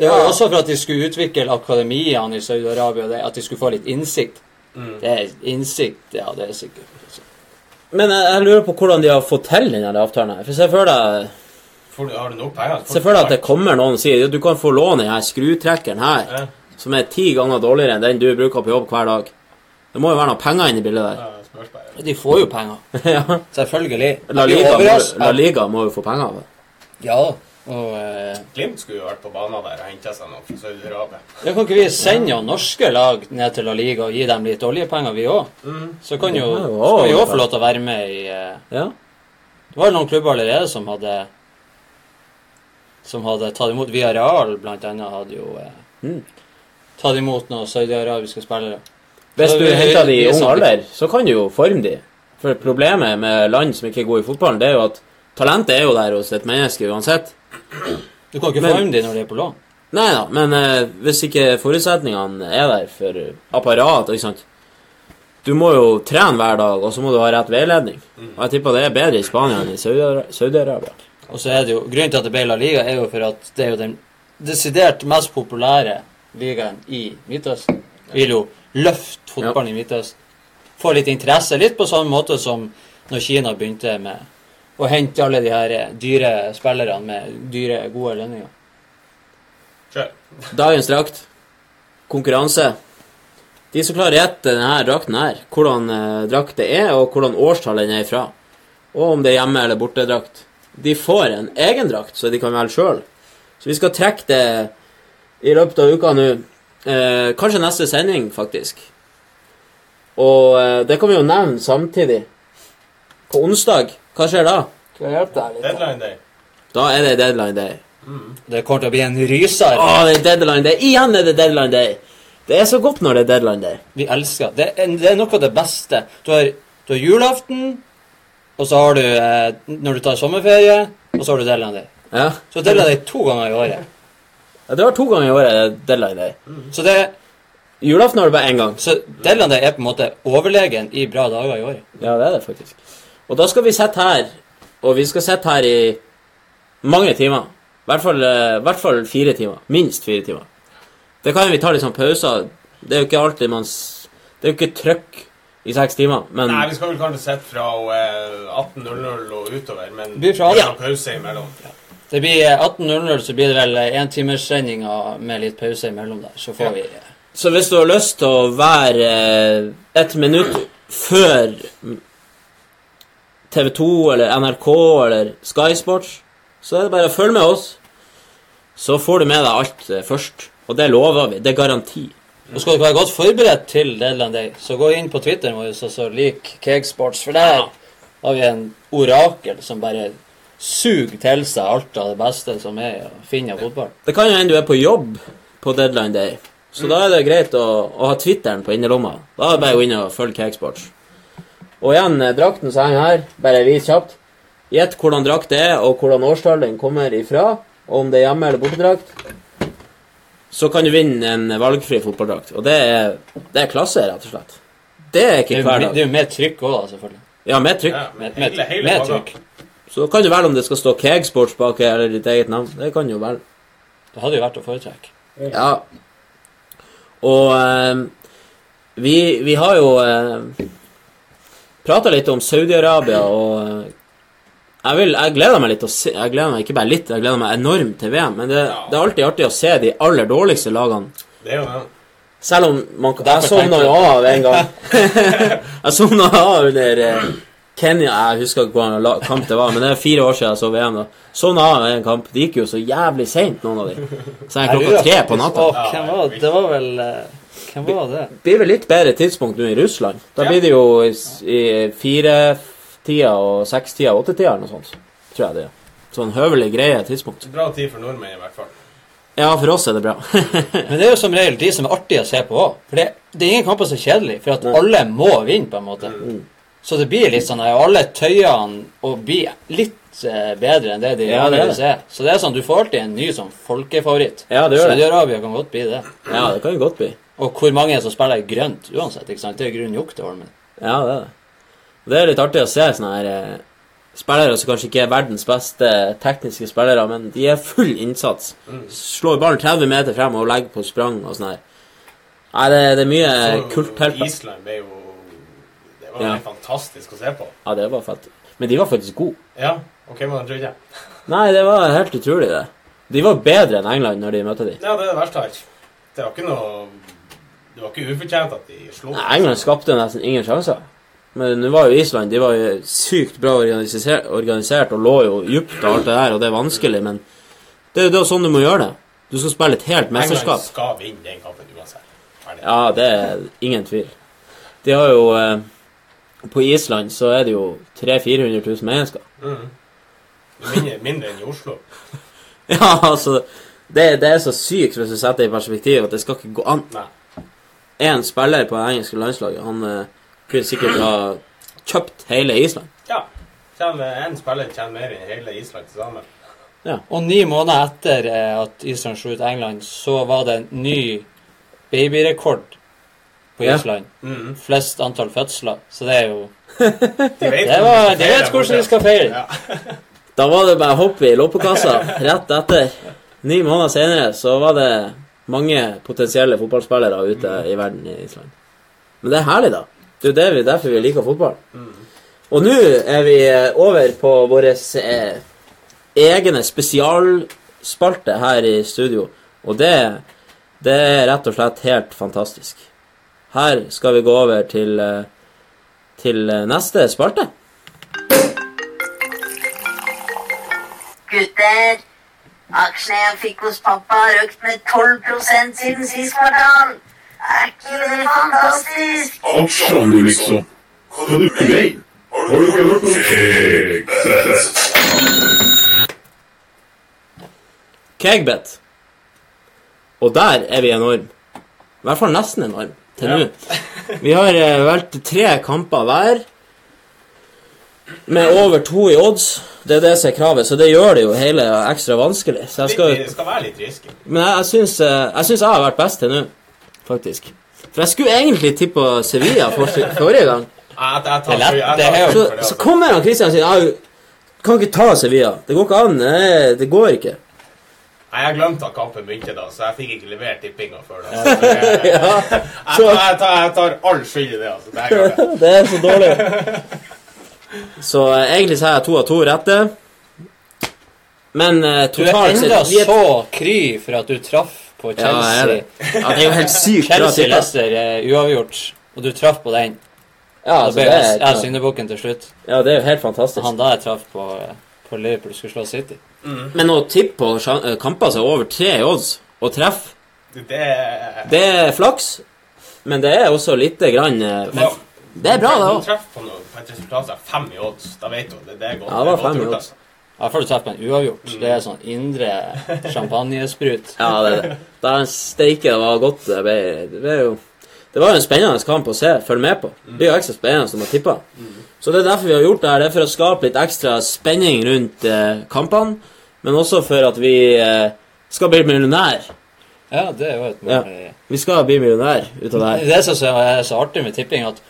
Det var jo også for at de skulle utvikle akademiene i Saudi-Arabia, at de skulle få litt innsikt. Mm. Det er innsikt, ja, det er sikkert. Men jeg, jeg lurer på hvordan de har fått til denne avtalen her. For se for deg Du, har du nok penger? Se for deg at det kommer noen og sier du kan få låne denne skrutrekkeren her, Ja, som er ti ganger dårligere enn den du bruker på jobb hver dag. Det må jo være noe penger inni bildet der. ja. De får jo penger. [laughs] ja. Selvfølgelig. La Liga, må, La Liga må jo få penger av det. Ja, og eh, Glimt skulle jo vært på banen der og henta seg noe fra Saudi-Arabia. ja, Kan ikke vi sende jo norske lag ned til La Liga og gi dem litt oljepenger, vi òg? Mm. Så kan jo, Ja, jo, skal vi òg få lov til å være med i eh, Ja. Det var jo noen klubber allerede som hadde Som hadde tatt imot Via Real, blant annet, hadde jo eh, Mm. tatt imot noen saudiarabiske spillere. Hvis du henter de i ung alder, så kan du jo forme de. For problemet med land som ikke er gode i fotballen, det er jo at talentet er jo der hos et menneske uansett. Du kan ikke Men- forme de når de er på lån. Nei da, men eh, hvis ikke forutsetningene er der for apparat ikke sant? Du må jo trene hver dag, og så må du ha rett veiledning. Og jeg tipper det er bedre i Spania enn i Saudi- Saudi-Arabia. Og så er det jo, Grunnen til at det ble La Liga, er jo for at det er jo den desidert mest populære ligaen i Midtøsten. Vil jo løfte fotballen i Midtøsten. Få litt interesse. Litt på samme måte som når Kina begynte med å hente alle de her dyre spillerne med dyre, gode lønninger. Kjør. Dagens drakt. Konkurranse. De som klarer å gjette denne drakten her, hvordan eh, drakt det er, og hvordan årstall den er ifra, og om det er hjemme- eller bortedrakt, de får en egen drakt, så de kan velge sjøl. Så vi skal trekke det i løpet av uka nå. Eh, kanskje neste sending, faktisk. Og eh, det kan vi jo nevne samtidig. På onsdag, hva skjer da? Skal jeg hjelpe deg litt? Deadline day. Da er det deadline day. Det kommer til å bli en ryser. Å, det er deadline day! Igjen er det deadline day! Det er så godt når det er deadline day. Vi elsker det. Er, det er noe av det beste. Du har, du har julaften, og så har du eh, når du tar sommerferie, og så har du delen day. Ja. Så deadline day to ganger i året. Ja, det var to ganger i året deadline day. Så, det, Julaften har du bare én gang. så delen av det er på en måte overlegen i bra dager i året. Ja, det er det faktisk. Og da skal vi sitte her, og vi skal sitte her i mange timer. I hvert fall, eh, i hvert fall fire timer. Minst fire timer. Det kan vi ta litt sånn pauser. Det er jo ikke alltid man Det er jo ikke trøkk i seks timer, men Nei, vi skal vel kanskje sett fra eh, 18.00 og utover, men Blir fra det ja. pause imellom. Det blir eh, 18.00, så blir det vel entimerssendinger med litt pause imellom der. Så får vi eh, Så hvis du har lyst til å være ett et minutt før TV 2 eller NRK eller Sky Sports, så er det bare å følge med oss. Så får du med deg alt eh, først. Og det lover vi. Det er garanti. Og skal dere være godt forberedt til deadline day, så gå inn på Twitteren vår og så lik Cakesports, for der har vi en orakel som bare suger til seg alt av det beste som er å finne av fotball. Det kan jo hende du er på jobb på deadline day, Så da er det greit å, å ha Twitteren på innerlomma. Da er det bare å gå inn og følge Cakesports. Og igjen, eh, drakten som henger her, bare vis kjapt. Gjett hvordan drakt det er, og hvordan årstall den kommer ifra, og om det er hjemme- eller bortedrakt. Så kan du vinne en valgfri fotballdrakt. Og det er, det er klasse, rett og slett. Det er ikke er hver dag. det er jo mer trykk òg, da, selvfølgelig. Ja, med trykk. Ja, Med, med, hele, hele med trykk. Så kan du være om det skal stå Kegsports bak eller ditt eget navn. Det kan jo være. Det hadde jo vært å foretrekke. Ja. Og eh, vi, vi har jo eh, prata litt om Saudi-Arabia, og eh, jeg, vil, jeg gleder meg litt til å se Jeg gleder meg ikke bare litt, jeg gleder meg enormt til VM. Men det, det er alltid artig å se de aller dårligste lagene. Det er jo det. Selv om man kan Jeg sovna jo av en gang. [laughs] jeg sovna av under eh, Kenya Jeg husker ikke hvilken kamp det var, men det er fire år siden jeg så VM. da Sovna av en kamp. Det gikk jo så jævlig seint, noen av de. Så jeg klokka tre på natta. Å, hvem var det? Det var vel eh, Hvem var det? Det blir vel litt bedre tidspunkt nå i Russland. Da blir det jo i, i i fire-tida og seks-tida og åtte-tida eller noe sånt. Tror jeg det er. Sånn høvelig greie tidspunkt. Bra tid for nordmenn, i hvert fall. Ja, for oss er det bra. [laughs] Men det er jo som regel de som er artige å se på òg. For det, det er ingen kamper som er kjedelig, for at alle må vinne, på en måte. Mm. Så det blir litt sånn at alle tøyene og blir litt eh, bedre enn det de Ja, det er er. Så det er sånn, du får alltid en ny sånn folkefavoritt. Ja, det gjør det. Saudi-Arabia kan godt bli det. Ja, det kan jo godt bli. Og hvor mange som spiller grønt uansett. ikke sant? Det er grønn nok til Holmen. Ja, det er det. Det er litt artig å se sånne her eh, spillere som kanskje ikke er verdens beste tekniske spillere, men de er full innsats. Slår ballen 30 meter frem og legger på sprang og sånn her. Nei, det, det er mye Så kult helt på. Island ble jo Det var Ja. fantastisk å se på. Ja, det var fett. Men de var faktisk gode. Ja, og hvem hadde trodd det? Nei, det var helt utrolig, det. De var bedre enn England når de møtte dem. Ja, det er det verste her. Det var ikke noe Det var ikke ufortjent at de slo. Nei, England skapte nesten ingen sjanser. Men nå var jo Island de var jo sykt bra organisert, organisert og lå jo dypt og alt det der, og det er vanskelig, men det er jo da sånn du må gjøre det. Du skal spille et helt England mesterskap. skal vinne den kampen uansett. Ja, det er ingen tvil. De har jo eh, På Island så er det jo 300 000-400 000 mennesker. Mm. Mindre, mindre enn i Oslo. [laughs] Ja, altså det, det er så sykt hvis du setter det i perspektiv at det skal ikke gå an. Én spiller på det engelske landslaget, han eh, kunne sikkert ha kjøpt hele Island. Ja. Én spiller tjener mer enn hele Island til sammen. Og ni måneder etter eh, at Island slo ut England, så var det en ny babyrekord på Ja. Island. -hmm. Flest antall fødsler. Så det er jo De vet, Det var, de vet hvordan de skal feire. Ja. [laughs] Da var det bare å hoppe i loppekassa rett etter. Ni måneder senere så var det mange potensielle fotballspillere ute i verden i Island. Men det er herlig, da. Det er det vi, derfor vi liker fotball. Og nå er vi eh, over på vår eh, egne spesialspalte her i studio. Og det, det er rett og slett helt fantastisk. Her skal vi gå over til, eh, til eh, neste spalte. Gutter, aksjene jeg fikk hos pappa har økt med 12 siden sist kvartal. Er ikke det fantastisk? Aksjene du, liksom. Hva du mener? Har du ikke hørt om Kegbet? Kegbet. Og der er vi enorm. I hvert fall nesten enorm til nå. Vi har eh, valgt tre kamper hver med over to i odds. Det er det som er kravet, så det gjør det jo hele ekstra vanskelig. Så jeg skal, Det skal være litt risky. men jeg, jeg syns eh, jeg, jeg har vært best til nå, faktisk. For jeg skulle egentlig tippa Sevilla for, forrige gang. Jeg, jeg tar, Det er lett, jeg det tar er Så, så kommer han Christian og sier «Ja, kan ikke ta Sevilla. Det går ikke an. Nei, det går ikke. Nei, Jeg glemte at kampen begynte da, så jeg fikk ikke levert tippinga før da. [laughs] Jeg, jeg, tar, jeg tar all skyld i det. altså. Det er. [laughs] Det er så dårlig. Så eh, egentlig så har jeg to av to rette. Men uh, Du er totalt enda sett Du er- så kry for at du traff på Ja, er det. Ja, det er jo helt sykt. Chelsea-Lester er uavgjort, og du traff på den. Ja, Da altså, ble det jeg, jeg er, syndebukken til slutt. ja, det er jo helt fantastisk. Han da jeg traff på, på Liverpool skulle slå City. Men å tippe på eh, kamper som er over tre i odds, og treffe, Det, det, er flaks. Men det er også lite grann eh, Men- Det er bra, det òg. treffer på, noe, på et resultat som er fem i odds, da vet du det, det er godt. Ja, det var er godt fem i odds. Fall du treffer på en uavgjort. Det er sånn indre champagnesprut. Ja, det er det. Da er en steike, det var godt. Det, ble, det, jo, det var jo en spennende kamp å se, følge med på. Det blir jo ekstra spennende som å tippe. Så det er derfor vi har gjort det her. Det er for å skape litt ekstra spenning rundt eh, kampene, men også for at vi eh, skal bli millionær. Ja, det er jo et mål. Ja. Vi skal bli millionær ut av det her. Det som er så artig med tipping, at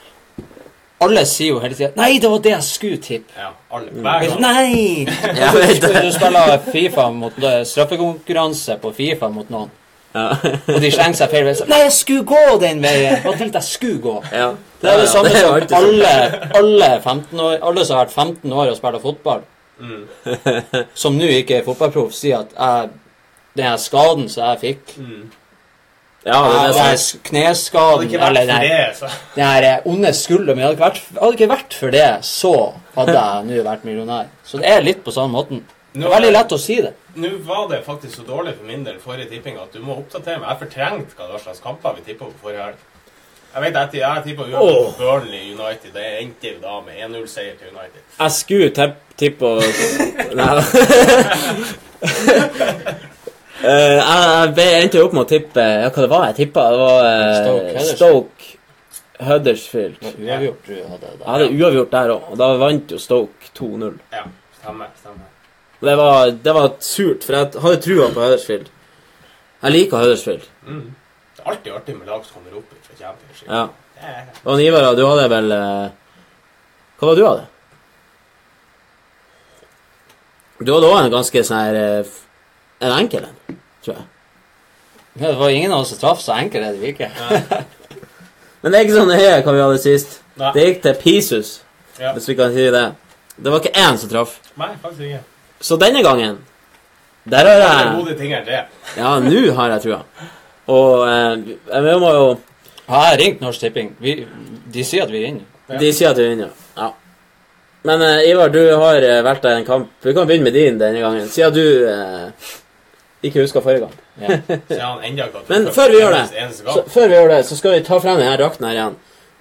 alle sier jo hele tida 'Nei, det var det jeg skulle tippe'. Ja, alle. Hver gang. Nei! [laughs] ja. Du spiller Fifa mot straffekonkurranse på Fifa mot noen, Ja. og de slenger seg feil vei. 'Nei, jeg skulle gå den veien!' Hva tenkte jeg skulle gå. ja. Det er det samme det er som sånn. alle, alle, 15 år, alle som har vært 15 år og spiller fotball, Mm. [laughs] som nå ikke er fotballproff, sier at jeg, den skaden som jeg fikk Mm. Ja, det er det som er det eller nei, det, så her onde skulder Men hadde, ikke vært- hadde ikke vært for det, så hadde jeg nå vært millionær. Så det er litt på samme måten. Det er veldig lett å si det. Nå var det faktisk så dårlig for min del forrige tipping at du må oppdatere meg. Jeg fortrengte hva slags kamper vi tippa på forrige helg. Jeg vet at jeg tippa uavgjort på Burnley United. Det endte jo da med 1-0-seier til United. Jeg skulle tipp- tippe og [laughs] Nei [laughs] [laughs] jeg jeg endte opp med å tippe Ja, hva det var jeg tippa? Det var eh, Stoke Huddersfield. Uavgjort du hadde Jeg da. hadde uavgjort der òg, og da vant jo Stoke 2-0. Ja, stemmer. stemmer. Det var, det var surt, for jeg hadde trua på Huddersfield. Jeg liker Huddersfield. Mm. Det er alltid artig med lag som kommer opp fra Championship. Ja. Og Ivar, du hadde vel eh, Hva var det du hadde? Du hadde òg en ganske sånn her eh, En enkel en, tror jeg. Ja, Det var ingen av oss som traff, så enkel er det jo ikke. [laughs] Men det er ikke sånn det er hva vi hadde sist. Nei. Det gikk til Pisus, Ja. hvis vi kan si det. Det var ikke én som traff. Nei, faktisk ikke. Så denne gangen Der Det er har jeg gode ting er det. Ja, nå har jeg trua. Og eh, vi må jo Har jeg ringt Norsk Tipping? Vi, de sier at vi vinner. inne. De sier at du vinner. Ja. Men eh, Ivar, du har uh, valgt deg en kamp. Vi kan begynne med din denne gangen, siden du eh, ikke huska forrige gang. Men før vi gjør det, så, før vi gjør det, så skal vi ta frem denne drakten her igjen.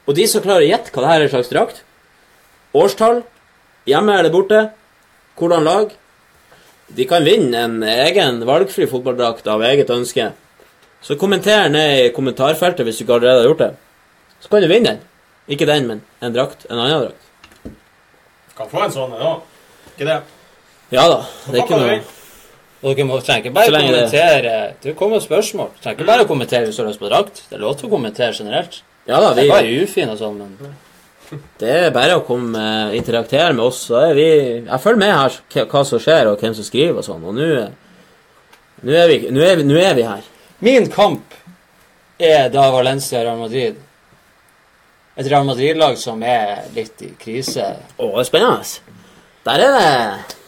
Og de som klarer å gjette hva det her er slags drakt, årstall, hjemme eller borte, hvordan lag, de kan vinne en egen valgfri fotballdrakt av eget ønske. Så kommenter ned i kommentarfeltet hvis du ikke allerede har gjort det. Så kan du vinne den. Ikke den, men en drakt. En annen drakt. Kan få en sånn en òg. Ikke det? Ja da. Det er ikke noe? Og dere må, trenger bare lenge kommentere Det kommer spørsmål. Trenger ikke bare å kommentere hvis du har lyst på drakt. Det er lov til å kommentere generelt. Ja da, vi... Det er bare ufin og sånn, men [laughs] Det er bare å komme eh, interaktere med oss. Så er vi Jeg følger med her hva som skjer, og hvem som skriver og sånn. Og nå er, er, er vi her. Min kamp er da Valencia Real Madrid. Et Real Madrid-lag som er litt i krise. Å, det er spennende. Der er det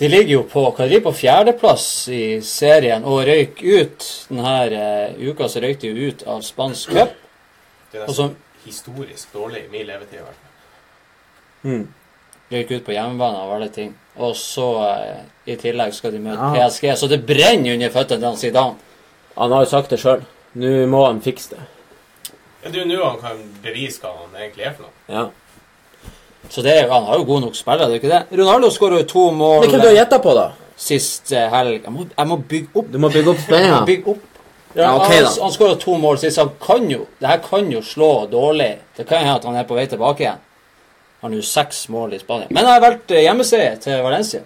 De ligger jo på hva de på fjerdeplass i serien og røyk ut denne uh, uka. Så røyk de jo ut av spansk cup. Det er så nesten historisk dårlig i min levetid. i hvert fall. mm. røyk ut på hjemmebane av alle ting. Og så uh, i tillegg skal de møte Ja. PSG. Så det brenner under føttene til han Zidane. Han har jo sagt det sjøl. Nå må han fikse det. Ja, det er jo nå han kan bevise hva han egentlig er for noe. Ja. Så det er, jo- han har jo god nok spillere, det er ikke det? Ronaldo skåra jo to mål Men hvem du har gjetta på, da? sist eh, helg. Jeg må, jeg må bygge opp. Du må bygge opp spenninga. bygge opp. Ja, ok han da. han skåra to mål sist. Han kan jo Det her kan jo slå dårlig. Det kan hende at han er på vei tilbake igjen. Han har jo seks mål i Spania. Men jeg har valgt eh, hjemmeseier til Valencia.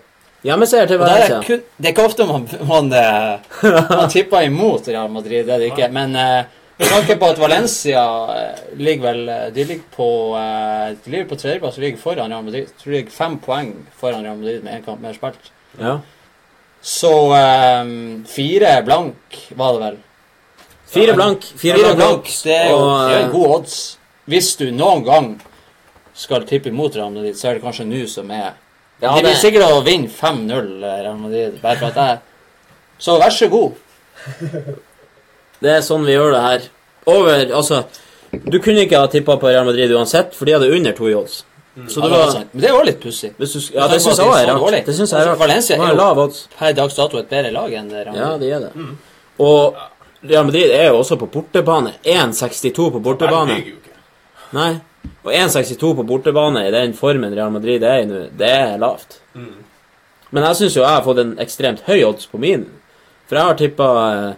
Hjemmeseier til Valencia. der er kun, det er ikke ofte man, man, man, [laughs] man tipper imot Real Madrid, det er det ikke. Men eh, med tanke på at Valencia eh, ligger vel eh, De ligger på eh, De ligger på tredjeplass og ligger foran Real Madrid. Tror de ligger fem poeng foran Real Madrid med én kamp mer spilt. Ja. Så um, fire blank var det vel. Fire blank. Fire, Fire blank. blank, det er jo Og, det er gode odds. Hvis du noen gang skal tippe imot Real Madrid, så er det kanskje nå som er Ja, Det blir sikre sikkert å vinne 5-0 Real Madrid, bare for at jeg Så vær så god. [laughs] Det er sånn vi gjør det her. Over Altså, du kunne ikke ha tippa på Real Madrid uansett, for de hadde under to i odds. Så Ja, det var. Men det er også litt pussig. Ja, det syns jeg òg er rart. Det synes jeg er rart. Valencia er jo per dags dato et bedre lag enn Real Real Ja, det de er det. Og Real Madrid er jo også på bortebane. 1,62 på bortebane. Jo. Nei. Og 1,62 på bortebane i den formen Real Madrid er i nå, det er lavt. Mm. Men jeg syns jo jeg har fått en ekstremt høy odds på min. For jeg har tippa eh,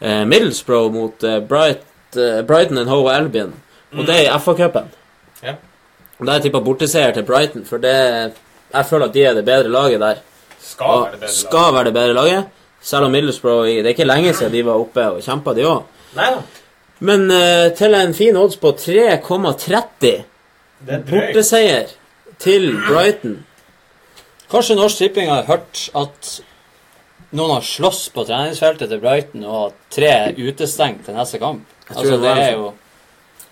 eh, Middlesbrough mot eh, Bright, eh, Brighton and Hove Albion. Og det er i FA-cupen. Ja. Og da har jeg tippa borteseier til Brighton, for det jeg føler at de er det bedre laget der. Skal Og være det bedre. skal være det bedre laget. Selv om Middlesbrough Det er ikke lenge siden de var oppe og kjempa, de òg. Men eh, til en fin odds på 3,30 Det er drøyt. borteseier til Brighton Kanskje Norsk Tipping har hørt at noen har slåss på treningsfeltet til Brighton, og tre utestengt til neste kamp. Altså, det det er jo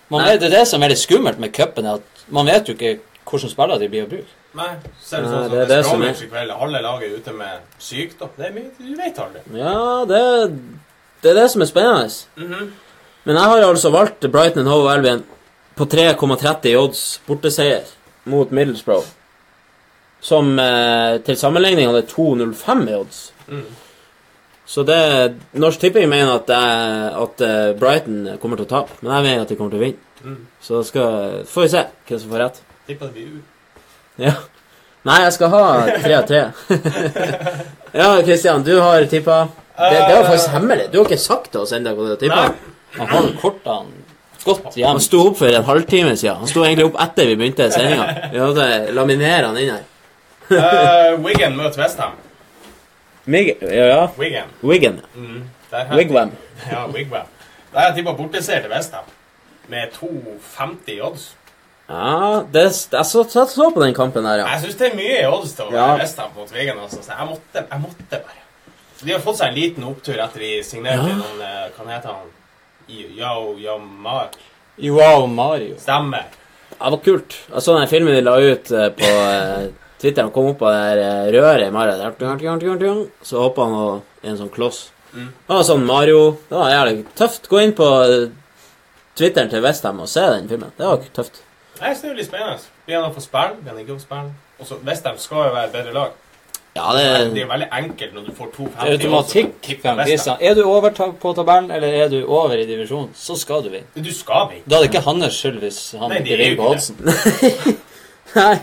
man vet, Det er det som er litt skummelt med cupen, at man vet jo ikke hvilke spillere de blir å bruke. Nei, er det Nei, sånn som det er det det som er- i kveld. Halve laget er ute med sykdom. Det er mye, du vet aldri. Ja, det, det er det som er spennende. Mhm. Men jeg har altså valgt Brighton and Hove Albion på 3,30 odds borteseier mot Middlesbrough. Som eh, til sammenligning hadde 2,05 i odds. Mm. Så det Norsk Tipping mener at, eh, at eh, Brighton kommer til å tape, men jeg mener at de kommer til å vinne. Mm. Så da skal, får vi se hvem som får rett. Tipper det blir u. Ja. Nei, jeg skal ha tre av tre. [laughs] ja, Kristian, du har tippa det, det var faktisk hemmelig. Du har ikke sagt til oss ennå hva du har tippa. Han har kortene godt hjem. Han sto opp for en halvtime siden. Han sto egentlig opp etter vi begynte sendinga. [laughs] Vi hadde laminert han inn her. uh, Wigan møter Westham. Mig ja. Wigan. Wiggen. Mm. Wigwam. Ja, Wigwam. Der har jeg tippa borteseier til Westham. Med 2,50 i odds. Ja, det, jeg så, så, så på den kampen der, ja. Jeg syns det er mye i odds til å Ja. være Westham mot Wigan. Altså. Så jeg måtte, jeg måtte bare. De har fått seg en liten opptur etter de signerte Ja. noen kan Hva heter han? Yo, yo, Yamar. Yo, Mario. Stemmer. Det var kult. Jeg så den filmen de la ut eh, på Twitter. Han kom opp av det her eh, røret i Mario. Så hoppa han og en sånn kloss. Mm. Det var sånn Mario Det var jævlig tøft. Gå inn på eh, Twitteren til Westham og se den filmen. Det var tøft. Jeg synes det er litt spennende. Blir han å få spille? Blir han ikke å få spille? Også, Westham skal jo være et bedre lag. Ja, Det er det veldig enkelt når du får 2,50 Det er automatikk. Christian. Er du over på tabellen, eller er du over i divisjonen, så skal du vinne. Du skal vinne. Da er det ikke hans skyld hvis han Nei, ikke er vinner på oddsen. [laughs] Nei.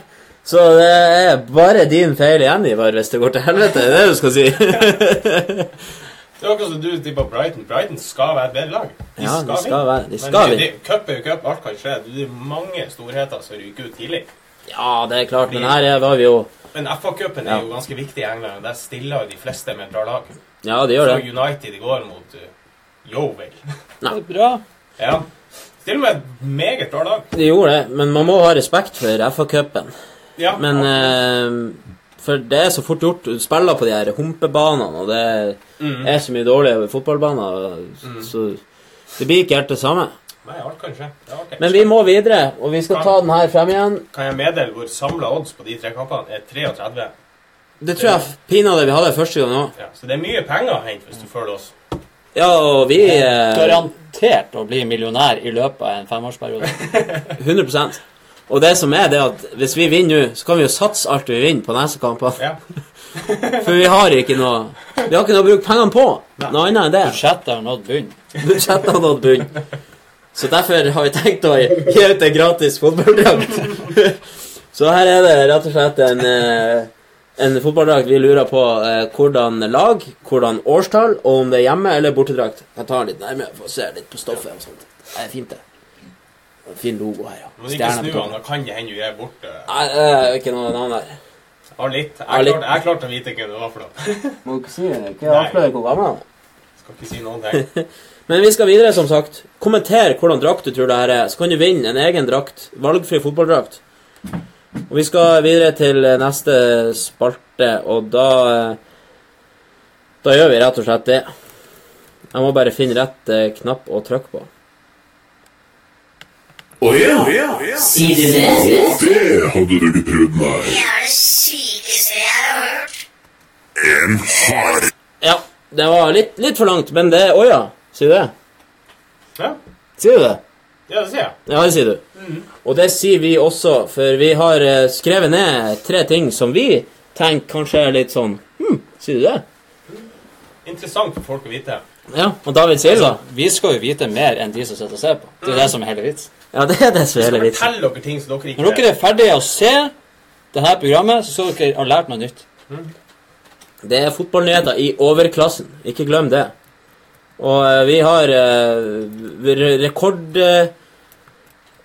Så det er bare din feil igjen, Ivar, hvis det går til helvete. Det er det du skal si. [laughs] [laughs] Det er akkurat som du tippa Brighton. Brighton skal være et bedre lag. De Ja, de skal vinne. være De Men skal det- vinne. Cup er jo cup, alt kan skje. Det er mange storheter som ryker ut tidlig. Ja, det er klart, men her er- var vi jo Men FA-cupen er jo ganske viktig i England. Der stiller jo de fleste med et bra lag. Ja, de gjør det. Så. United i går mot uh, Yeovil. [laughs] Det er bra. Ja. Stiller med et meget bra lag. De gjorde det, men man må ha respekt for FA-cupen. Ja, Men eh, For det er så fort gjort. Du spiller på de her humpebanene, og det mm. er så mye dårlige fotballbaner, så det blir ikke helt det samme. Nei, alt kan skje. Men vi må videre, og vi skal ta den her frem igjen. Kan jeg meddele hvor samla odds på de tre kampene er 33? Det tror jeg pinadø vi hadde første gang òg. Ja, så det er mye penger å hente hvis du følger oss. Ja, og vi eh, Garantert å bli millionær i løpet av en femårsperiode. 100 Og det som er, det at hvis vi vinner nå, så kan vi jo satse alt vi vinner på neste kampene. Ja. [laughs] For vi har ikke noe Vi har ikke noe å bruke pengene på. Noe annet enn det. Budsjettet har nådd bunn. Budsjettet har nådd bunn. Så derfor har vi tenkt å gi ut en gratis fotballdrakt. [laughs] Så her er det rett og slett en, eh, en fotballdrakt vi lurer på eh, hvordan lag, hvordan årstall, og om det er hjemme- eller bortedrakt. Jeg tar den litt nærmere for å se litt på stoffet og sånt. Det er fint, det. Fin logo her, ja. Du ikke Stjerne snu på han, toppen. da kan det hende du er borte. Nei, det er ikke noe navn der. Har litt. Jeg Har klarte, jeg klarte å vite hvem det var for noe. [laughs] Må ikke si det. Ikke avsløre hvor gammel han er. Skal ikke si noen ting. [laughs] Men vi skal videre, som sagt. Kommenter hvordan drakt du tror det her er, så kan du vinne en egen drakt. Valgfri fotballdrakt. Og vi skal videre til eh, neste spalte, og da eh, Da gjør vi rett og slett det. Jeg må bare finne rett eh, knapp å trykke på. Å ja! Sier du det? Det hadde du ikke trodd, nei. Det er det sykeste jeg har hørt. En hard Ja, det var litt, litt for langt, men det Å ja. Sier du det? Ja, Sier du det? ja det sier jeg. Ja, det sier du. Og det sier vi også, for vi har eh, skrevet ned tre ting som vi tenker kanskje er litt sånn Hm, sier du det? Interessant for folk å vite. Ja, og David sier så Vi skal jo vite mer enn de som sitter og ser på. Det er det som er hele vitsen. Ja, det er det som er hele vitsen. dere ting som dere ikke Når dere er ferdige å se dette programmet, så skal dere ha lært noe nytt. Det er fotballnyheter i overklassen. Ikke glem det. Og eh, vi har eh, rekord... eh,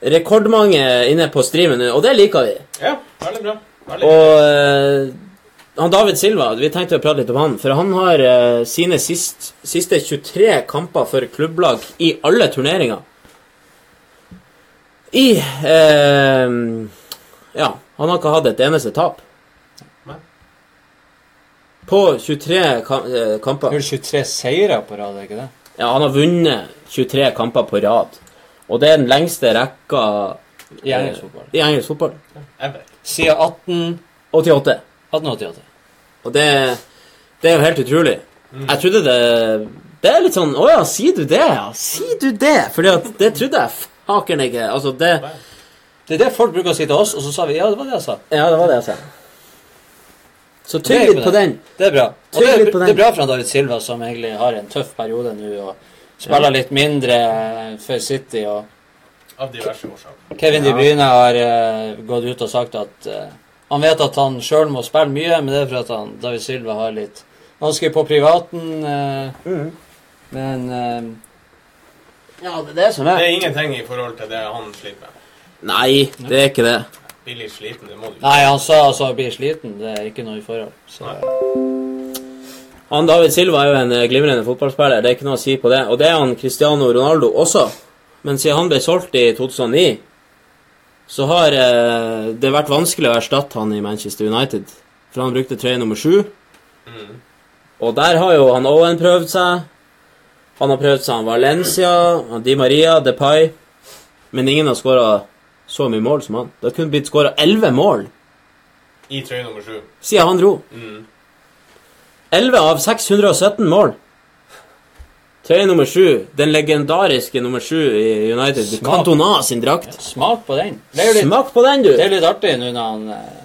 rekordmange inne på streamen nå, og det liker vi. Ja, veldig bra. Veldig Og eh, han David Silva, vi tenkte å prate litt om han, for han har eh, sine sist, siste 23 kamper for klubblag i alle turneringer. I eh, Ja, han har ikke hatt et eneste tap. På 23 ka eh, kamper. Nå er 23 seire på rad, er ikke det? Ja, han har vunnet 23 kamper på rad. Og det er den lengste rekka I engelsk fotball. i engelsk fotball. Siden 18... 88. 1888. Og det, det er jo helt utrolig. Jeg trodde det Det er litt sånn Å ja, sier du det, ja? Sier du det? Fordi at det trodde jeg faken ikke. Altså, det Det er det folk bruker å si til oss, og så sa vi ja, det var det jeg sa. Ja, det var det jeg sa. Så tygg litt på den. Det er bra. Og det er, litt på den. det er bra for han David Silva, som egentlig har en tøff periode nå, og spiller litt mindre for City. og Av diverse årsaker. Kevin De Bruyne har uh, gått ut og sagt at eh, han vet at han sjøl må spille mye, men det er for at han, David Silva har litt vanskelig på privaten. eh, mm. Men eh, Ja, det er det som er. Det er. ingenting i forhold til det han sliter med. Nei, det er ikke det. Blir litt sliten, det må du Nei, han sa altså 'blir bli sliten. Det er ikke noe i forhold. Så Han David Silva er jo en eh, glimrende fotballspiller, det er ikke noe å si på det. Og det er han Cristiano Ronaldo også. Men siden han ble solgt i 2009, så har eh, det vært vanskelig å erstatte han i Manchester United. For han brukte trøye nummer sju. Mm. Og der har jo han Owen prøvd seg. Han har prøvd seg han Valencia, han Di Maria, Depay. Men ingen har skåra så mye mål som han. Det har kun blitt skåra elleve mål I trøye nummer sju. siden han dro. Mm. 11 av 617 mål. Trøye nummer sju, den legendariske nummer sju i United. Smak. Cantona sin drakt. smak på den. Det litt, Smak på den, du! det er litt artig nå når han eh,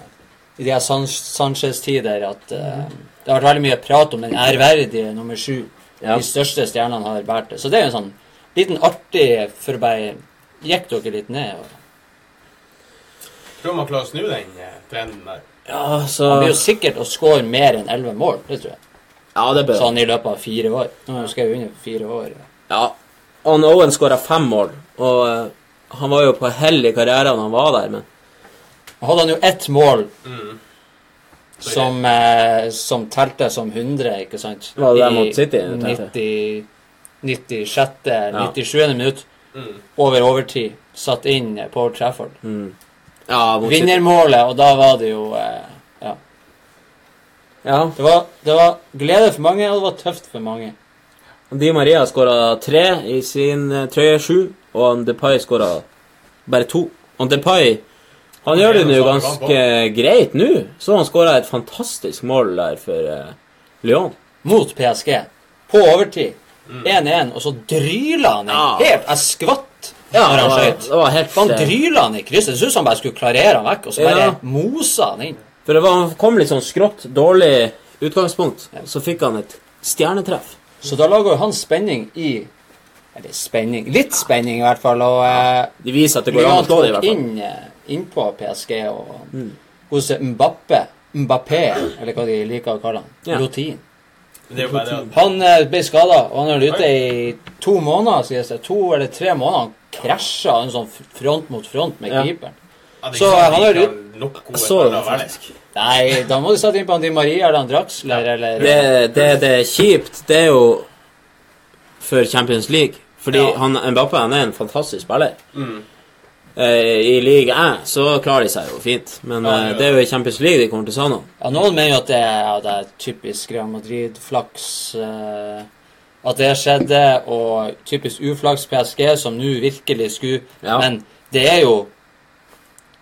I de her San Sanchez-tider at uh, det har vært veldig mye prat om den ærverdige nummer sju. Ja. De største stjernene har båret det. Så det er jo en sånn liten artig for bare Gikk dere litt ned? Og, Tror man klarer å snu den eh, trenden der. Ja, så han blir jo sikkert å score mer enn elleve mål, det tror jeg. Ja, det bør Sånn i løpet av fire år. Nå skal jeg under fire år. Ja. Han Owen skåra fem mål, og uh, han var jo på hell i karrieren han var der, men hadde han jo ett mål Mm. som, uh, som telte som 100, ikke sant? Var det der I mot City, 90, 96. Ja. 97. minutt Mm. over overtid. Satt inn på Old Trafford. Ja, mot Vinnermålet, og da var det jo eh, Ja. Det var, det var glede for mange, og det var tøft for mange. Di Maria skåra tre i sin eh, trøye sju, og Depay skåra bare to. Og Depay han gjør det nå ganske greit nå, så han skåra et fantastisk mål der for eh, Lyon. Mot PSG. På overtid. 1-1, og så dryla han inn. Ja. Helt Jeg skvatt Ja, når det han var, skøyt. det var helt Han eh, dryla han i krysset. Det så ut som han bare skulle klarere han vekk, og så bare Ja. mosa han inn. For det var, han kom litt sånn skrått, dårlig utgangspunkt. Så fikk han et stjernetreff. Så da lager jo han spenning i Eller spenning Litt spenning, i hvert fall. Og ja, De viser at det går an å slå det, i hvert fall. inn, eh, inn på PSG og hos Mbappe Mbappé, eller hva de liker å kalle han. Ja. At Han eh, ble skada, og han har vært ute i to måneder, sies det. To eller tre måneder. Han krasja en sånn front mot front med Ja. keeperen. Så, er han har ut- Så. Nei, da må du sette inn på han Di Maria eller han Draxler eller Det, det, det er kjipt, det er jo for Champions League. Fordi Ja. han, Mbappé han er en fantastisk spiller. Mm. Eh, I league A så klarer de seg jo fint, men Ja, ja, ja. det er jo i Champions League de kommer til å sa noe. Ja, noen mener jo at det, er- ja, det er typisk Real Madrid-flaks eh, at det skjedde, og typisk uflaks PSG, som nå virkelig skulle Ja. Men det er jo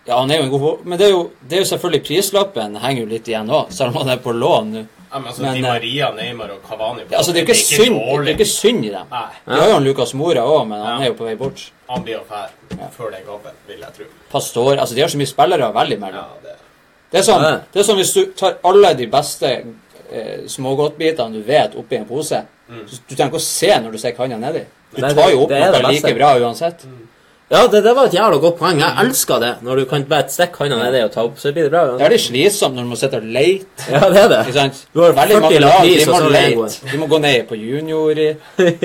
Ja, han er jo en god Men det er jo, det er jo selvfølgelig prislappen henger jo litt igjen òg, selv om han er på lån nå. Ja, men altså, Men, Di eh, Maria, Neymar og Cavani på Ja, altså, det er ikke, synd, det er ikke synd i dem. Nei, Vi har jo han Lucas Mora òg, men han Ja. er jo på vei bort. han blir jo ferdig før den gapet, vil jeg tro. Pastor Altså, de har så mye spillere å velge mellom. Ja, det. Det er sånn, Ja. det er sånn hvis du tar alle de beste eh, smågodtbitene du vet, oppi en pose. Mm. Så Du trenger ikke å se når du ser kanna nedi. Du Nei, tar jo opp noe like bra uansett. Ja, det, det var et jævla godt poeng. Jeg elsker det. Når du kan bare stikke hånda nedi og ta opp, så blir det bra. Det er litt slitsomt når du må sitte og leite. Ja, det er det. Ikke sant? Du har Veldig 40 mange lag, de må så leite. De må gå ned på juniornivå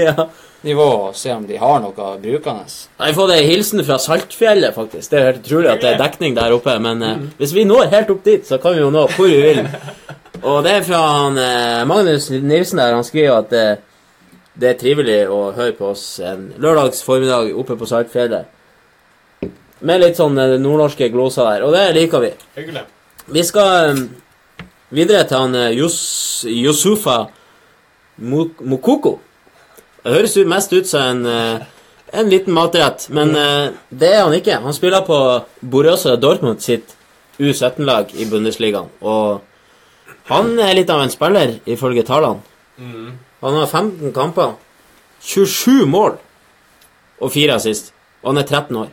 ja. og se om de har noe brukende. Jeg har fått ei hilsen fra Saltfjellet, faktisk. Det er helt utrolig at det er dekning der oppe. Men eh, hvis vi når helt opp dit, så kan vi jo nå hvor vi vil. Og det er fra han, uh, Magnus Nilsen der. Han skriver at eh, det er trivelig å høre på oss en lørdags formiddag oppe på Saltfjellet. Med litt sånn eh, nordnorske gloser der. Og det liker vi. Hyggelig. Vi skal um, videre til han Yus, Yusufa Mokoko. Det høres mest ut som en, en liten matrett, men det er han ikke. Han spiller på Borøsa Dortmund sitt U17-lag i Bundesligaen. Og han er litt av en spiller, ifølge tallene. Mm. Han har 15 kamper, 27 mål og 4 assist. Og han er 13 år.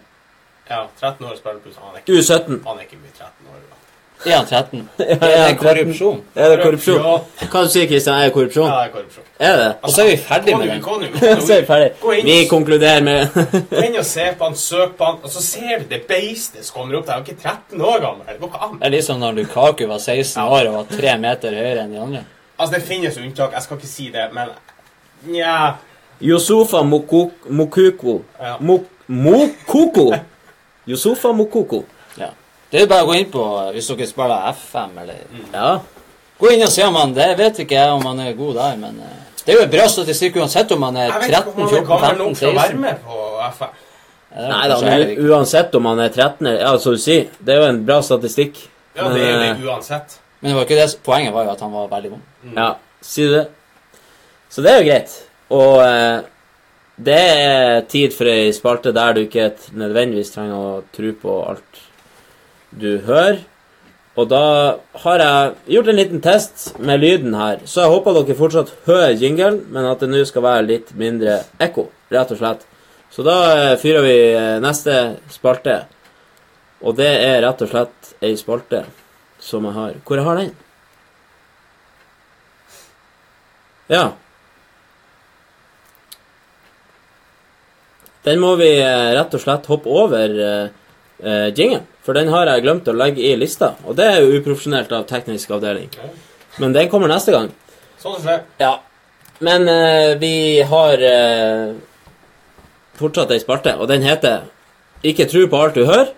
Ja, 13 år spiller pluss. Han er ikke, U17. han er ikke mye 13 år. da. Er han 13? [laughs] Ja, Er det korrupsjon? Er det korrupsjon? Hva sier du Kristian? Er det korrupsjon? Ja, det er korrupsjon. Er det? Og så er vi ferdig [laughs] Gå med den. Vi konkluderer med [laughs] Gå inn og se på han, søk på han, og så ser du det beistet som kommer opp der. Han er ikke 13 år gammel. Det går ikke an. Det er liksom når Lukaku var 16 år og var 3 meter høyere enn de andre. Altså, det finnes unntak. Jeg skal ikke si det, men Nja. Yosufa Mokoko. Ja. Mok Mokoko. Yosufa Mokoko. Ja. Det er bare å gå inn på hvis dere spiller FM, eller Ja. Gå inn og se om han Det vet ikke jeg om han er god der, men eh, det er jo en bra statistikk uansett om han er Jeg vet ikke 13, om han er 14, gammel 15, nok til å være 16. med på FM. Nei da, men uansett om han er 13 eller Ja, som du sier, det er jo en bra statistikk. Ja, det er jo det uansett. Men det var ikke det, poenget var jo at han var veldig god. Ja, sier du det? Så det er jo greit. Og eh, det er tid for ei spalte der du ikke nødvendigvis trenger å tro på alt du hører. Og da har jeg gjort en liten test med lyden her, så jeg håper dere fortsatt hører jingelen, men at det nå skal være litt mindre ekko, rett og slett. Så da eh, fyrer vi eh, neste spalte, og det er rett og slett ei spalte som jeg har Hvor jeg har den? Ja. Den må vi eh, rett og slett hoppe over uh, jingen, for den har jeg glemt å legge i lista. Og det er jo uprofesjonelt av teknisk avdeling. Men den kommer neste gang. Sånn skjer. Ja. Men eh, vi har eh, fortsatt ei spalte, og den heter 'Ikke tru på alt du hører'.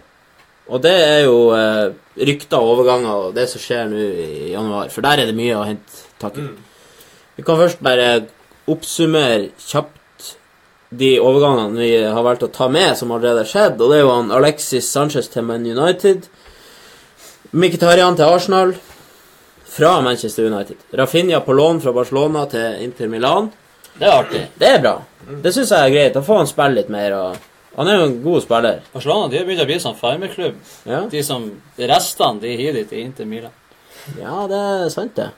Og det er jo eh, rykter og overganger og det som skjer nå i januar, for der er det mye å hente tak i. Vi kan først bare oppsummere kjapt de overgangene vi har valgt å ta med, som allerede har skjedd. Og det er jo han Alexis Sanchez til Man United. Mkhitaryan til Arsenal. Fra Manchester United. Rafinha på lån fra Barcelona til Inter Milan. Det er artig. Det er bra. Det syns jeg er greit. Da får han spille litt mer. og Han er jo en god spiller. Barcelona de har begynt å bli sånn farmerklubb. Ja, De som Restene de gir de til Inter Milan. ja det er sant, det.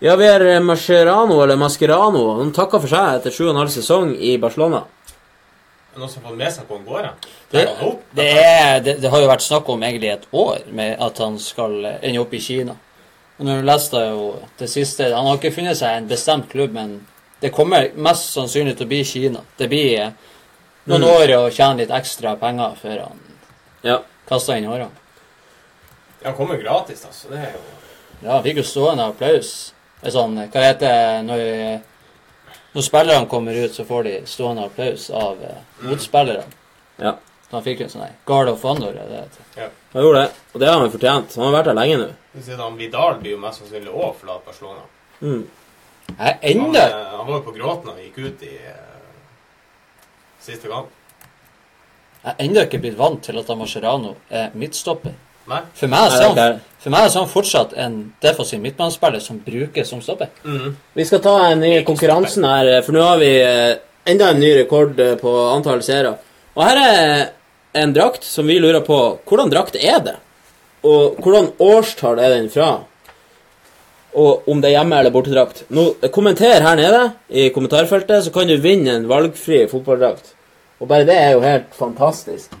Ja, vi har eh, Mascherano, eller Mascherano. Han takker for seg etter sju og en halv sesong i Barcelona. Er noen som har fått med seg på han går? Det, Er det, er, det, det har jo vært snakk om egentlig et år med at han skal eh, ende opp i Kina. Og når du leste jo det siste Han har ikke funnet seg en bestemt klubb, men det kommer mest sannsynlig til å bli Kina. Det blir eh, noen Mm. år og tjene litt ekstra penger før han Ja. kaster inn årene. Han kommer gratis, altså. Det er jo Ja, han fikk jo stående applaus. Det er sånn, hva heter det når, når spillerne kommer ut, så får de stående applaus av eh, motspillerne. ja. Så han fikk jo en sånn Guard of Honor. det heter. Han gjorde det, og det har han fortjent. Han har vært der lenge nå. Du sier han Vidal blir jo mest sannsynlig òg forlatt Barcelona. Mm. Jeg enda... Han, eh, han var jo på gråten da han gikk ut i eh, siste gang. Jeg er ennå ikke blitt vant til at Mascherano er midtstopper. Nei? For meg, er Nei, er han, for meg er han fortsatt en defensiv midtbanespiller som brukes som stopper. Mm. Vi skal ta en ny konkurransen her, for nå har vi eh, enda en ny rekord eh, på antall seere. Og her er en drakt som vi lurer på hvordan drakt er det? Og hvordan årstall er den fra? Og om det er hjemme- eller bortedrakt. Nå, kommenter her nede i kommentarfeltet, så kan du vinne en valgfri fotballdrakt. Og bare det er jo helt fantastisk.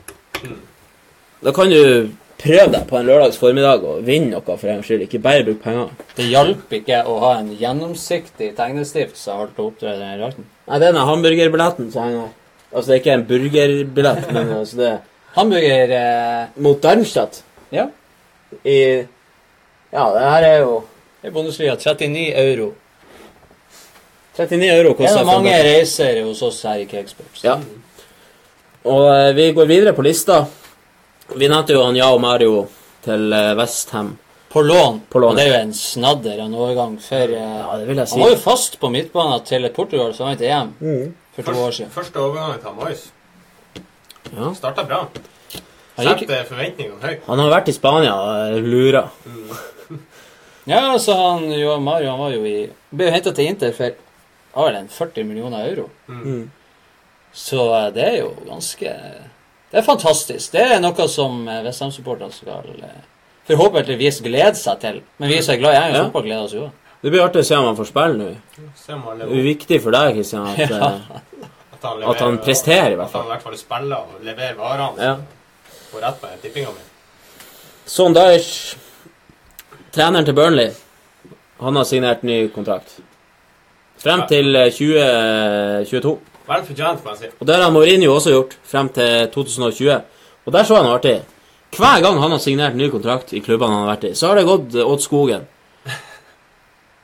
Da kan du prøve deg på en lørdags formiddag og vinne noe for en skyld. Ikke bare bruke penger. Det hjalp ikke å ha en gjennomsiktig tegnestift som holdt å opptre i den drakten. Nei, det er den hamburgerbilletten som henger. Altså, det er ikke en burgerbillett, men [laughs] altså det er Hamburger eh, mot Darmstadt Ja. i Ja, det her er jo I Bundesliga 39 euro. 39 euro Det koster er mange reiser hos oss her i Cakesports. Ja. Og eh, vi går videre på lista. Vi nevnte jo han Yao Mario til eh, Westham. På lån. På lån. Og det er jo en snadder av en overgang. For eh, Ja, det vil jeg si. han var jo fast på midtbanen til Portugal som vant EM Mm. for to år Første, siden. første overgangen til Moyes. Ja. Starta bra. Han Sette forventningene høyt. Han har vært i Spania og lura. Mm. [laughs] ja, altså han Jao Mario han var jo i Ble jo henta til Inter for har vel en 40 millioner euro. Mm. Så eh, det er jo ganske Det er fantastisk. Det er noe som eh, Westham-supporterne skal eh, forhåpentligvis glede seg til. Men vi som er glad i engelsk Ja. fotball, gleder oss jo. Det blir artig å se om han får spille nå. Uviktig Det er viktig for deg, Kristian, at, [laughs] Ja. At han, at han presterer, i hvert fall. At han i hvert fall spiller og leverer varene. Ja. Får rett med tippinga mi. Son Dyche, treneren til Burnley, han har signert ny kontrakt. Frem til eh, 2022. Vel fortjent, får jeg si. Og det har Mourinho også gjort, frem til 2020. Og der så han noe artig. Hver gang han har signert ny kontrakt i klubbene han har vært i, så har det gått åt skogen.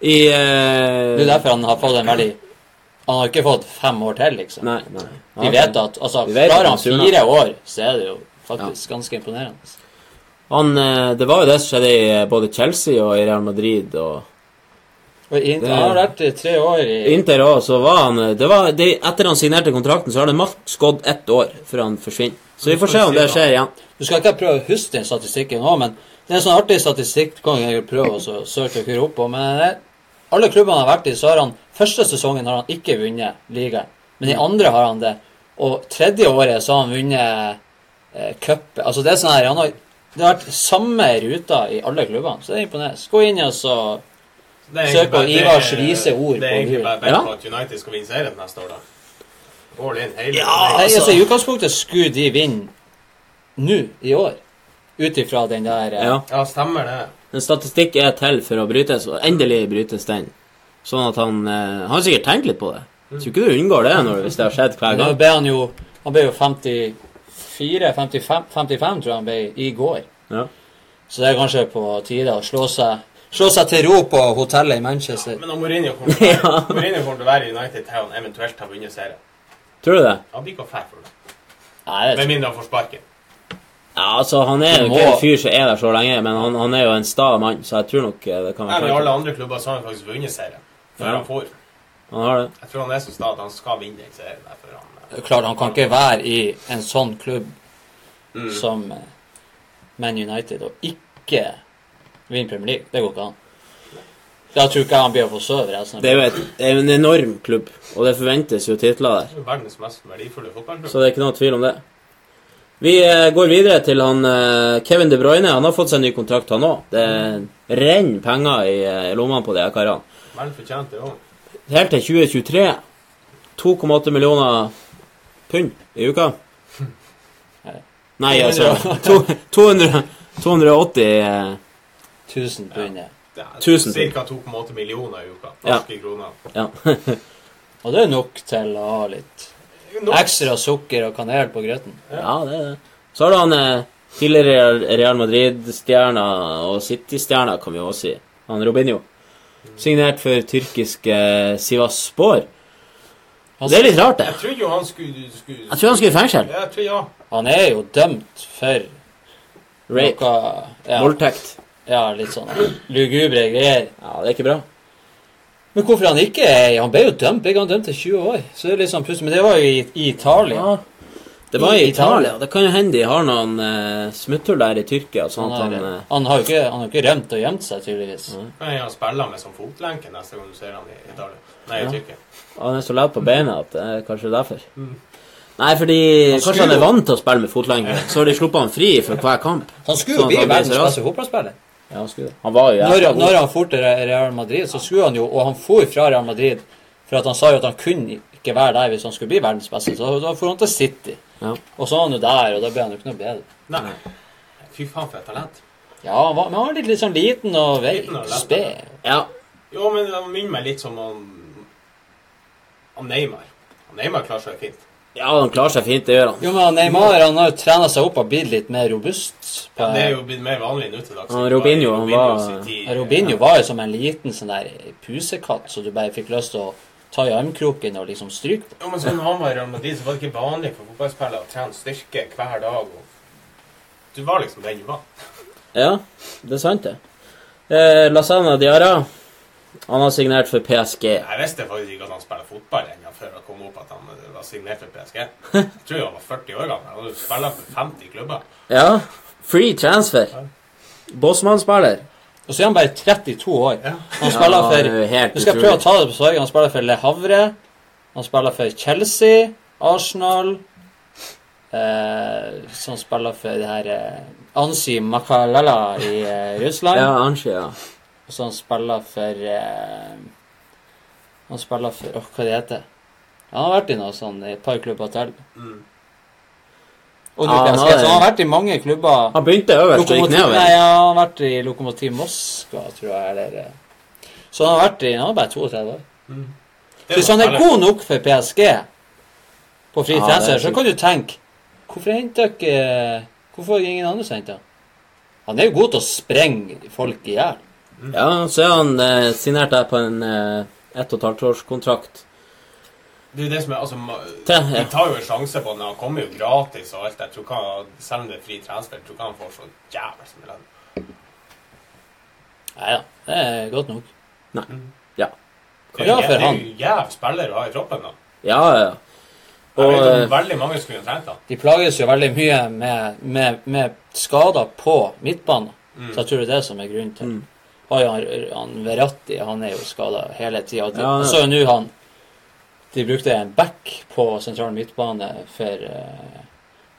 I eh, Det er derfor han har fått en veldig Han har ikke fått fem år til, liksom. Nei, nei. Vi vet at altså, vet klarer han fire år, så er det jo faktisk ganske imponerende. Han, eh, det var jo det som skjedde i eh, både Chelsea og i Real Madrid og Og in, Det- Han har vært i tre år i Inter òg, så var han eh, det var, det, Etter han signerte kontrakten, så har det maks gått ett år før han forsvinner. Så vi får se om det skjer igjen. Du skal ikke prøve å huske den statistikken nå, men det er en sånn artig statistikk. Kan jeg prøve å så søke dere opp på, men det, alle klubbene han har vært i, så har han Første sesongen har han ikke vunnet ligaen, men i andre har han det. Og tredje året så har han vunnet eh, cup. Altså det er sånn her han har, Det har vært samme ruta i alle klubbene, så det er imponerende. Gå inn og så Søk på Ivars vise ord Det er egentlig bare bedt Ja. på at United skal vinne serien neste år, da. All in, hele Ja. Altså- altså, I utgangspunktet skulle de vinne nå i år, ut ifra den der eh, Ja. Ja, stemmer det. En statistikk er til for å brytes, og endelig brytes den. Sånn at han eh, Han har sikkert tenkt litt på det. Tror ikke du unngår det når, hvis det har skjedd hver Nå gang. ble han jo Han ble jo 54 55, 55 tror jeg han ble i går. Ja. Så det er kanskje på tide å slå seg Slå seg til ro på hotellet i Manchester. Ja, Men om Mourinho kommer til være, [laughs] Mourinho kommer til å være i United til han eventuelt har vunnet serien. Tror du det? Han blir ikke fæl for det. Med mindre han får sparken. Ja, altså, han er jo ikke en fyr som er der så lenge, men han, han er jo en sta mann, så jeg tror nok eh, det kan være Nei, men I alle andre klubber så har han faktisk vunnet serien. Før Ja. han får. Han har det. Jeg tror han er så sta at han skal vinne den serien. Derfor han, er klart han kan ikke være i en sånn klubb Mm. som eh, Man United og ikke vinne Premier League. Det går ikke an. Da tror ikke jeg han blir å få sove resten av Det er jo et, det er en enorm klubb, og det forventes jo titler der. Er verdens mest verdifulle fotballklubb. Så det er ikke noe tvil om det. Vi eh, går videre til han eh, Kevin De Bruyne. Han har fått seg en ny kontrakt, han òg. Det renner penger i, eh, i lommene på de her karene. Vel fortjent, det òg. Helt til 2023. 2,8 millioner pund i uka. Nei, altså [laughs] 200, 280 eh, 1000 pund. ja. Tusen Ca. 2,8 millioner i uka. Ja. Norske kroner. Ja. [laughs] Og det er nok til å ha litt Nok- ekstra sukker og kanel på grøten. ja, det er det. Så har du han eh, tidligere Real Madrid-stjerna og City-stjerna, kan vi også si. Han Robinho. Signert for tyrkiske Sivaspor. Det er litt rart, det. Jeg trodde jo han skulle, skulle Jeg tror han skulle i fengsel. Jeg tror ja. Han er jo dømt for Rape. ja, Voldtekt. Ja, litt sånn lugubre greier. Ja, det er ikke bra. Men hvorfor han ikke Han ble jo dømt. Ble han dømt til 20 år? Så det er litt sånn plutselig Men det var jo i, i Italia. Ja. Det var i I Italia. Italia. Det kan jo hende de har noen uh, smutthull der i Tyrkia. sånn Han han... uh, han har jo ikke, han har ikke rømt og gjemt seg, tydeligvis. Kan han spille med som fotlenke neste gang du ser han i Italia? Nei, i Tyrkia. Han er så lav på beina at det er kanskje derfor. Nei, fordi Han kanskje han er vant til å spille med fotlenke. Så har de sluppet han fri for hver kamp. Han skulle Sånn jo bli verdens beste fotballspiller. Ja, han skulle. Han var jo Når, når han for til Real Madrid, så skulle han jo Og han for fra Real Madrid for at han sa jo at han kunne ikke være der hvis han skulle bli verdens beste. Så da for han til City. Ja. Og så var han jo der, og da ble han jo ikke noe bedre. Nei. Fy faen, for et talent. Ja, han var, men han var litt, litt sånn liten og vei, Liten sped. Ja. Jo, men han minner meg litt som han, han Neymar. Han Neymar klarer seg fint. Ja, han klarer seg fint, det gjør han. Jo, men Neymar han har jo trena seg opp og blitt litt mer robust. På, Ja, det er jo blitt mer vanlig nå til dags. Han Robinho, han var- Robinho var jo som en liten sånn der pusekatt, så du bare fikk lyst til å ta i armkroken og liksom stryke på. Jo, men sånn han var i Real Madrid, så var det ikke vanlig for fotballspillere å trene styrke hver dag. Og... Du var liksom den du var. Ja, det er sant, det. Eh, Lasagna Diarra, han har signert for PSG. Jeg visste faktisk ikke at han spiller fotball ennå før jeg kom opp at han var signert for PSG. [laughs] Jeg tror han var 40 år gammel. Han spiller for 50 klubber. Ja, free transfer. Bossmann-spiller. Og så er han bare 32 år. Han spiller Ja, for jo helt skal prøve å ta det på sorg. Han spiller for Le Havre. Han spiller for Chelsea, Arsenal eh, han spiller for det her eh, Ansi Makalala i eh, Russland. Ja, Ansi, ja. Og så han spiller for eh, Han spiller for Åh, hva det heter Han har vært i noe sånn i et par klubber til. Mm. Og du Ja, han har- så han har vært i mange klubber. Han begynte øverst og gikk nedover. nei, han har vært i Lokomotiv Moskva, tror jeg. Eller, eh. så han har vært i Han er bare 32 år. Mm. Hvis han er god nok for PSG på fri Ja, det er så kan du tenke Hvorfor henter ikke Hvorfor har ingen andre henter han? Han er jo god til å sprenge folk i hjel. Ja, så er han eh, signert der på en eh, ett og et halvt års kontrakt. Det er jo det som er, altså, ma- ja. Vi tar jo en sjanse på den. Han kommer jo gratis og alt. Jeg tror ikke han, Selv om det er fri transfer, jeg tror ikke han får så jævlig mye lønn. Nei da, det er godt nok. Nei. Ja. Det er Ja, for det er han. jo jævlig spiller å ha i troppen. da. Ja, ja. Jeg Og vet eh, om veldig mange skulle ha trengt han. De plages jo veldig mye med, med, med skader på midtbanen. Mm. Så jeg tror det er det som er grunnen til Mm. Har han, han Verratti, han er jo skada hele tida. Ja, så er nå han De brukte en back på sentral midtbane for et uh,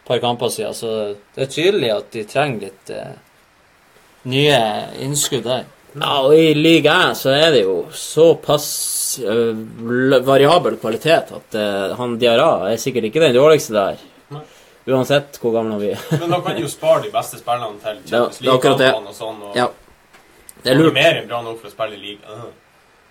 par kamper siden, så det er tydelig at de trenger litt uh, nye innskudd der. Ja, og i liga 1 så er det jo såpass uh, variabel kvalitet at uh, han Diarra er sikkert ikke den dårligste der. Nei. Uansett hvor gammel han blir. Men da kan de jo spare de beste spillerne til [laughs] Champions. League-kampene og sånn. Og Ja. Det er han er mer enn bra nok for å spille i liga. Uh.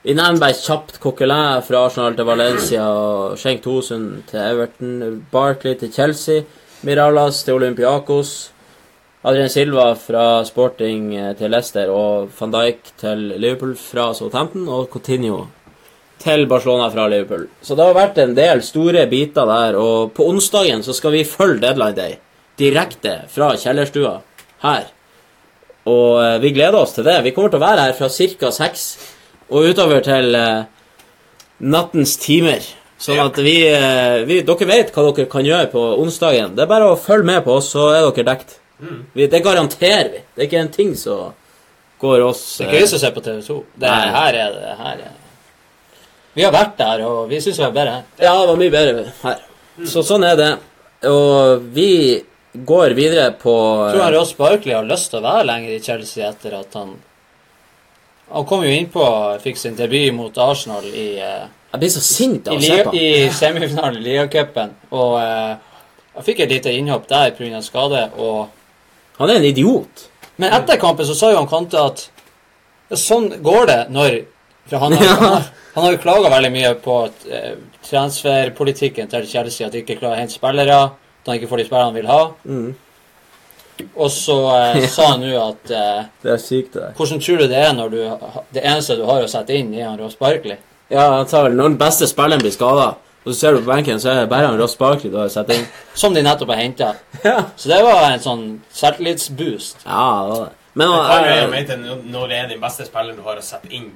Vi nevner bare kjapt Coquelin fra Arsenal til Valencia, og Schenk Tosund til Everton, Barkley til Chelsea, Miralas til Olympiakos, Adrian Silva fra Sporting eh, til Leicester og van Dijk til Liverpool fra Southampton, og Coutinho til Barcelona fra Liverpool. Så det har vært en del store biter der, og på onsdagen så skal vi følge Deadline Day direkte fra kjellerstua her. Og eh, vi gleder oss til det. Vi kommer til å være her fra ca. seks og utover til eh, nattens timer. Sånn at vi, eh, vi Dere vet hva dere kan gjøre på onsdagen. Det er bare å følge med på oss, så er dere dekt. Mm. Vi, det garanterer vi. Det er ikke en ting som går oss Det er ikke vi som ser på TV2. Det er, her er det her er. Vi har vært der, og vi syns vi er bedre her. Ja, det var mye bedre her. Så sånn er det. Og vi går videre på Jeg tror han Ross Barkley har lyst til å være lenger i Chelsea etter at han Han kom jo innpå fikk sin debut mot Arsenal i, eh, Jeg blir så sint av å se på. i semifinalen i Liacupen. Og uh, han fikk et lite innhopp der pga. skade. Og, Han er en idiot. men etter kampen så sa jo han Kante at sånn går det når For han har, [laughs] Ja. han har, klaga veldig mye på eh, transferpolitikken til Chelsea, at de ikke klarer å hente spillere. At han ikke får de spillerne han vil ha. Mm. Og så eh, [laughs] sa han nå at eh, Det er sykt, det. Hvordan tror du det er når du, det eneste du har å sette inn, er han Ross Barkley? Ja, han sa vel når den beste spilleren blir skada, og så ser du på benken, så er det bare han Ross Barkley du har satt inn. [laughs] Som de nettopp har henta. [laughs] Ja, Så det var en sånn selvtillitsboost. ja det var det. Men Jeg han, jeg eh, mente når det er den beste spilleren du har å sette inn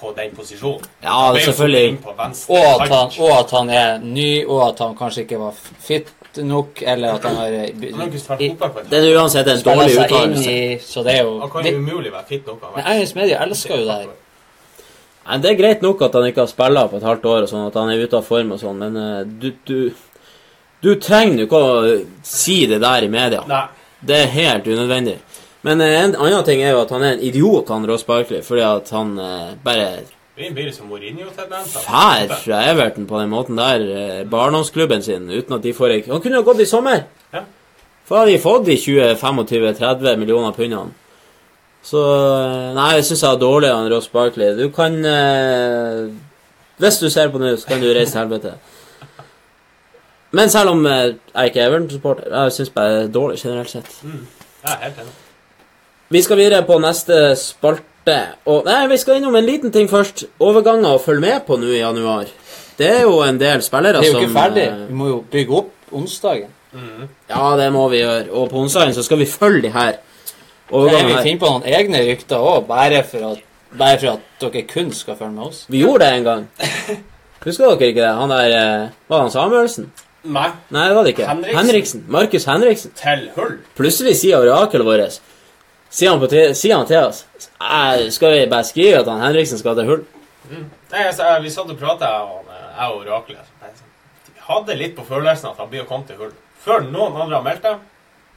på den posisjonen. Ja, selvfølgelig. Og at, han, og at han er ny, og at han kanskje ikke var fit nok, eller at han har det er uansett en dårlig uttalelse. Så det er jo Han kan jo umulig være fit nok. Men engelsk media elsker jo det her. Nei, Det er greit nok at han ikke har spilla på et halvt år, og sånn, at han er ute av form og sånn, men eh, du, du Du trenger jo ikke å si det der i media. Nei. Det er helt unødvendig. Men eh, en annen ting er jo at han er en idiot, han Ross Barkley, fordi at han eh, bare blir som Mourinho-tendenser. fær fra Everton på den måten der, eh, barndomsklubben sin, uten at de får ei Han kunne jo gått i sommer! Ja. For hadde de fått de 20-25-30 millioner pundene. Så Nei, jeg syns jeg er dårlig av Ross Barkley. Du kan eh, Hvis du ser på nå, så kan du reise til helvete. Men selv om jeg ikke er Everton-supporter, jeg syns bare det er dårlig generelt sett. Jeg er helt enig. Vi skal videre på neste spalte. Og nei, vi skal innom en liten ting først. Overganger å følge med på nå i januar. Det er jo en del spillere som Det er jo som ikke ferdig. eh, Vi må jo bygge opp onsdagen. Ja, det må vi gjøre. Og på onsdagen så skal vi følge de her overgangene vi finner på noen egne rykter òg, bare, for at- bare for at dere kun skal følge med oss. Vi gjorde det en gang. [laughs] Husker dere ikke det? Han der eh, Var han Samuelsen? Nei, Nei, det var det ikke. Henriksen. Henriksen. Markus Henriksen. til hull. Plutselig sier orakelet vårt Sier han, sier han til oss jeg, Skal vi bare skrive at han Henriksen skal til hull? Nei, altså, Vi satt og prata, jeg og jeg og oraklet. sånn, Vi hadde litt på følelsen at han blir å komme til hull. Før noen andre har meldt det.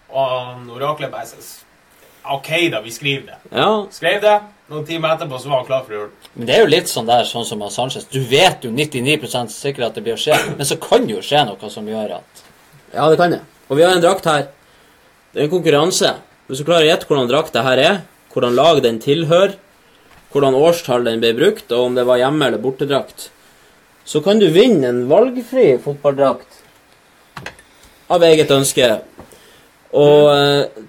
Og oraklet bare sånn OK, da, vi skriver det. Ja. Skrev det. Noen timer etterpå så var han klar for hull. Men det er jo litt sånn der, sånn som Sanchez. Du vet jo 99% sikkert at det blir å skje, men så kan jo skje noe som gjør at ja, det kan det. Og vi har en drakt her. Det er en konkurranse. Hvis du klarer å gjette hvordan drakt det her er, hvordan lag den tilhører, hvordan årstall den ble brukt, og om det var hjemme- eller bortedrakt, så kan du vinne en valgfri fotballdrakt av eget ønske. Og eh,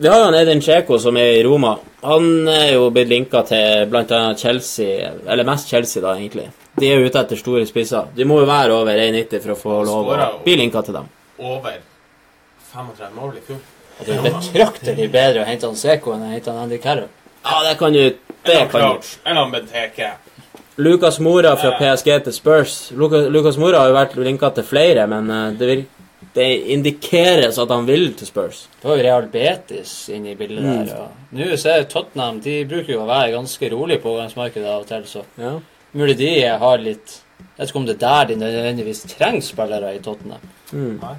vi har jo han Edin Cheko som er i Roma. Han er jo blitt linka til bl.a. Chelsea, eller mest Chelsea, da, egentlig. De er jo ute etter store spisser. De må jo være over 1,90 for å få lov å bli linka til dem. Over 35 mål i fjor. At det er betraktelig bedre å hente han Seko enn å hente han Andy Carroll. Ja, det kan du Det kan du. Eller han Benteke. Lucas Mora fra PSG til Spurs. Lucas Mora har jo vært linka til flere, men eh, det, vil, det indikeres at han vil til Spurs. Det var jo Real Betis inne i bildet der. og Nå ser jeg Tottenham de bruker jo å være ganske rolig på overgangsmarkedet av og til, så Ja. mulig de har litt Jeg vet ikke om det er der de nødvendigvis trenger spillere i Tottenham. Nei.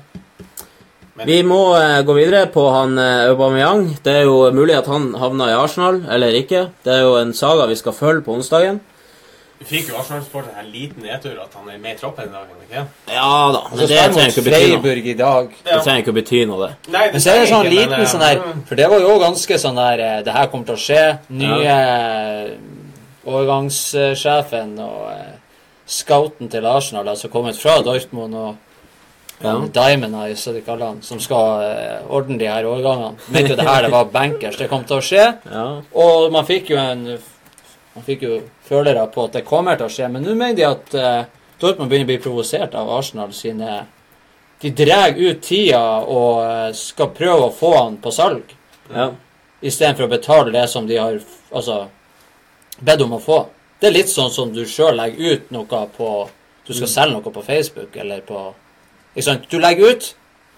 Men Vi må eh, gå videre på han eh, Aubameyang. Det er jo mulig at han havner i Arsenal, eller ikke. Det er jo en saga vi skal følge på onsdagen. vi fikk jo Arsenal-sporten en liten nedtur at han er med i troppen i dag. ikke? Ja da, men det, det trenger ikke å bety noe. I dag. Det trenger ikke å bety noe, det. Nei, Men så er det sånn ikke, liten men, sånn eh, For det var jo ganske sånn der eh, Det her kommer til å skje. Nye ja. overgangssjefen og scouten til Arsenal, altså kommet fra Dortmund og Ja. Diamond Eyes, så de kaller han, som skal eh, ordne de her overgangene. Mente jo det her det var bankers. Det kom til å skje. Ja. Og man fikk jo en Man fikk jo følere på at det kommer til å skje, men nå mener de at eh, Dortmund begynner å bli provosert av Arsenal sine De drar ut tida og eh, skal prøve å få han på salg, ja. istedenfor å betale det som de har altså, bedt om å få. Det er litt sånn som du sjøl legger ut noe på Du skal selge noe på Facebook eller på? Du legger ut,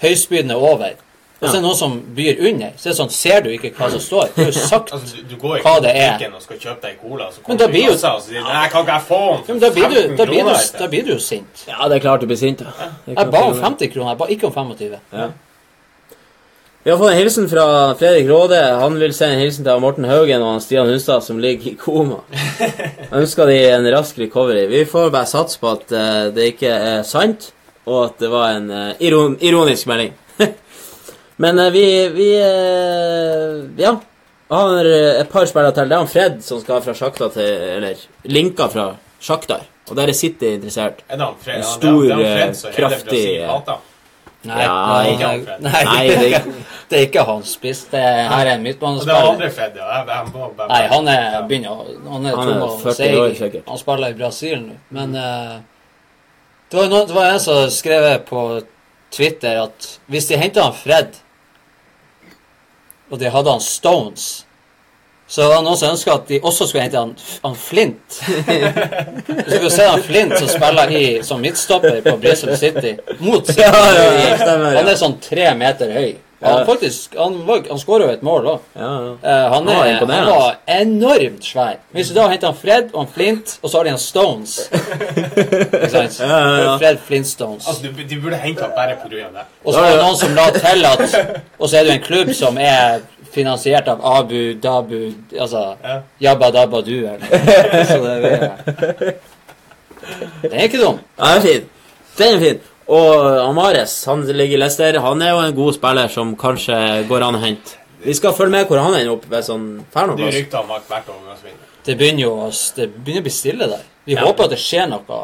høyspyden er over. Og så er det noen som byr under. Så er det sånn, ser du ikke hva som står? Det er jo [laughs] sagt. Altså, du, du går Hva ikke det er. og skal kjøpe deg cola, så Men kommer da du blir i kassa og sier Nei, kan ikke jeg få den da blir, du, 15 da, blir du, kroner etter?» da blir du jo sint. ja, det er klart du blir sint. Ja. Jeg ba om 50 kroner, jeg ba ikke om 25. Ja. Vi har fått en hilsen fra Fredrik Råde. Han vil sende en hilsen til Morten Haugen og Stian Hunstad, som ligger i koma. [laughs] Ønsker de en rask recovery. Vi får bare satse på at eh, det ikke er sant, og at det var en uh, iron ironisk melding. [laughs] Men uh, vi, vi eh, Ja. Har et par spillere til. Det er han Fred som skal fra Sjakta til Eller linka fra Sjaktar. Og der er City interessert. Er det Fred? En Ja, stor, det Fred som kraftig. Nei, nei, nei, nei, det, er det- ikke, er hans spiss. Det er, her er en er midtbanespiller. Nei, han er begynner Han er, Han er 40 år, sikkert. Han spiller i Brasil nå. Men eh, det, var noen, det var en som skrev på Twitter at hvis de henta han Fred, og de hadde han Stones så var det noen som ønska at de også skulle hente han, han Flint. [laughs] Du skulle se han Flint som spiller i, som midtstopper på Bristol City mot City. Ja, ja, ja. Han er sånn tre meter høy. Han, faktisk, han, var- han skåra jo et mål òg. Ja, ja. Eh, han, ah, han var enormt svær. Hvis du da henter han Fred og han Flint, og så har de han Stones [laughs] Ikke sant? Ja, ja, ja. Fred Flintstones. Altså, du, de burde hente han bare av det. Og så er det noen som la til at [laughs] Og så er det jo en klubb som er finansiert av Abu Dabu Altså Ja. Jabba Dabba Du, eller [laughs] Så det er Den er ikke dum. Ja, den er fin. Den er fin. Og Amares han ligger i Leicester. Han er jo en god spiller som kanskje går an å hente. Vi skal følge med hvor han ender opp hvis han drar noen Det plass. rykter om. Det begynner jo å det begynner å bli stille der. Vi Ja. håper at det skjer noe.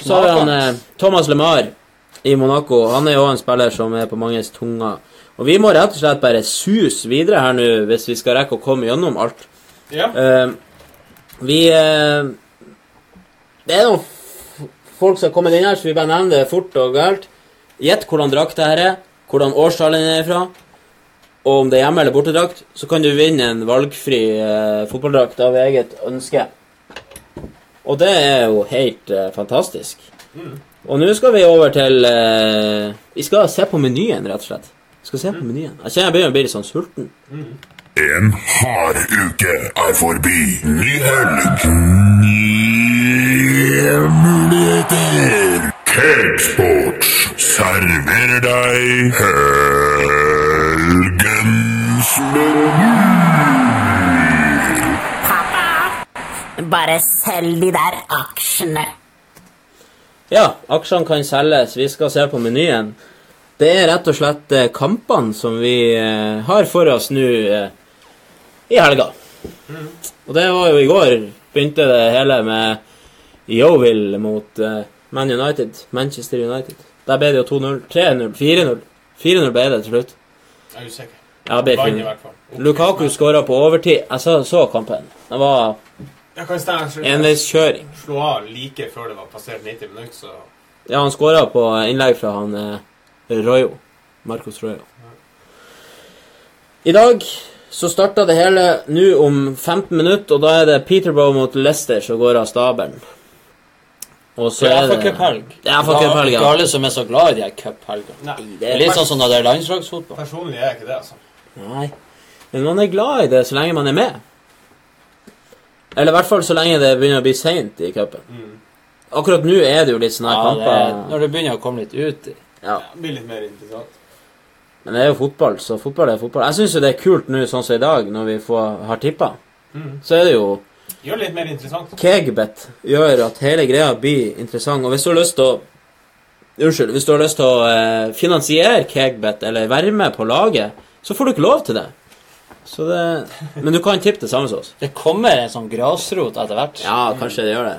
Så har han eh, Thomas LeMar. i Monaco. Han er jo en spiller som er på manges tunger. Og vi må rett og slett bare suse videre her nå hvis vi skal rekke å komme gjennom alt. Ja. Eh, vi eh, Det er noen f- folk som har kommet inn her, så vi bare nevner det fort og galt. Gjett hvordan drakt det her er, hvordan årstall den er fra, og om det er hjemme- eller bortedrakt. Så kan du vinne en valgfri eh, fotballdrakt av eget ønske. Og det er jo helt eh, fantastisk. Og nå skal vi over til eh, Vi skal se på menyen, rett og slett. Vi skal se på menyen. Jeg kjenner jeg begynner å bli litt sånn sulten. En hard uke er forbi. Ny helg. Nye muligheter. Cakesports serverer deg helgens meny. Bare selg de der aksjene. Ja, aksjene kan selges. Vi skal se på menyen. Det er rett og slett eh, kampene som vi eh, har for oss nå eh, i helga. Og det var jo i går begynte det hele med Yeovil mot uh, Man United. Manchester United. Der ble det jo 2-0. 3-0. 4-0. 4-0 ble det til slutt. Jeg er usikker. Ja, ble fall. Lukaku skåra på overtid. Jeg så, så kampen. Det var enveiskjøring. Slo av like før det var passert 90 minutter, så Ja, han skåra på innlegg fra han eh, Royo. Marcos Royo. I dag så starta det hele nå om 15 minutter, og da er det Peterborough mot Leicester som går av stabelen. Og så Det er for det FA-cuphelg. Det er FA-cuphelg, Ikke ja. alle som er så glad i de her cuphelgene. Det er litt sånn som når det er landslagsfotball. Personlig er jeg ikke det, altså. Nei. Men man er glad i det så lenge man er med. Eller i hvert fall så lenge det begynner å bli seint i cupen. Mm. Akkurat nå er det jo litt sånne her Ja, det er, kamper. når det begynner å komme litt ut i Ja. Det blir litt mer interessant. Men det er jo fotball, så fotball er fotball. Jeg syns jo det er kult nå, sånn som i dag, når vi får, har tippa. Mm. Så er det jo Gjør det litt mer interessant. Kegbet gjør at hele greia blir interessant. Og hvis du har lyst til å Unnskyld. Hvis du har lyst til å eh, finansiere Kegbet, eller være med på laget, så får du ikke lov til det. Så det [laughs] Men du kan tippe det samme som oss. Det kommer en sånn grasrot etter hvert. Ja, kanskje det gjør det.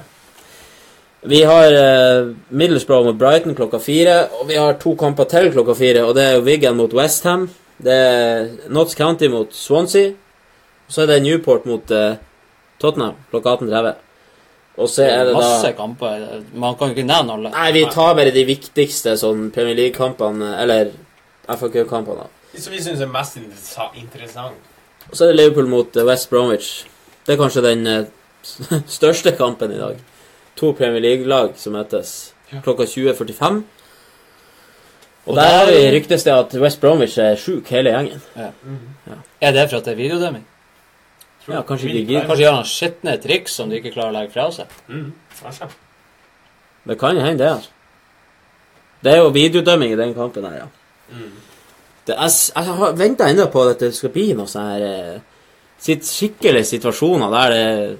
Vi har eh, Middlesbrough mot Brighton klokka fire, og vi har to kamper til klokka fire. Og det er Wiggen mot Westham. Det er Notts County mot Swansea. Og så er det Newport mot eh, Tottenham klokka 18.30. Og så er det Masse da kamper. Man kan jo ikke nevne alle. Nei, vi tar bare de viktigste sånn Premier League-kampene, eller FAQ-kampene. Som vi syns er mest interessant. Og så er det Liverpool mot eh, West Bromwich. Det er kanskje den eh, [laughs] største kampen i dag. To Premier League-lag som møtes klokka 20.45. Og, Og der der- har vi ryktes det at West Bromwich er sjuk, hele gjengen. Er det for at det er videodømming? Ja, kanskje ikke. Kanskje de har noen skitne triks som de ikke klarer å legge fra seg? Mm. Det kan hende, det. altså. Det er jo videodømming i den kampen her, ja. Mm. Det, jeg jeg har venta ennå på at det skal bli noe sånn her eh, sitt skikkelige situasjoner der det,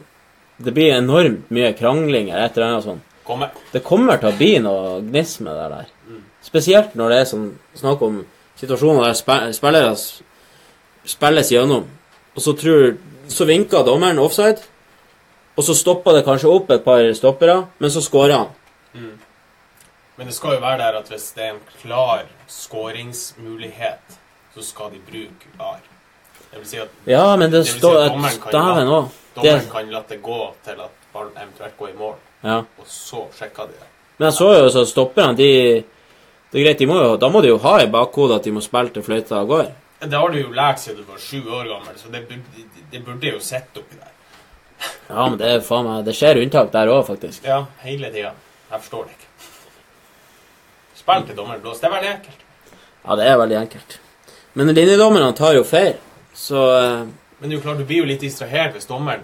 det blir enormt mye krangling eller et eller annet sånt. Kommer. Det kommer til å bli noe gniss med det der. Spesielt når det er sånn snakk om situasjoner der spillere spilles gjennom, og så tror Så vinka dommeren offside, og så stoppa det kanskje opp et par stoppere, men så skåra han. Men det skal jo være der at hvis det er en klar skåringsmulighet, så skal de bruke VAR. Det vil si at Ja, men det si står dommeren kan la- dommeren Det- kan la det gå til at ballen eventuelt går i mål, Ja. og så sjekker de det. Men jeg så jo så stopperne, de Det er greit, de må jo, da må de jo ha i bakhodet at de må spille til fløyta går. Det har du jo lært siden du var sju år gammel, så det, det burde jo sett oppi der. Ja, men det er faen meg Det skjer unntak der òg, faktisk. Ja, hele tida. Jeg forstår det ikke. Spill til dommeren blåser. Det er veldig enkelt. Ja, det er veldig enkelt. Men linjedommerne tar jo feil, så eh, Men det er jo klart, du blir jo litt distrahert hvis dommeren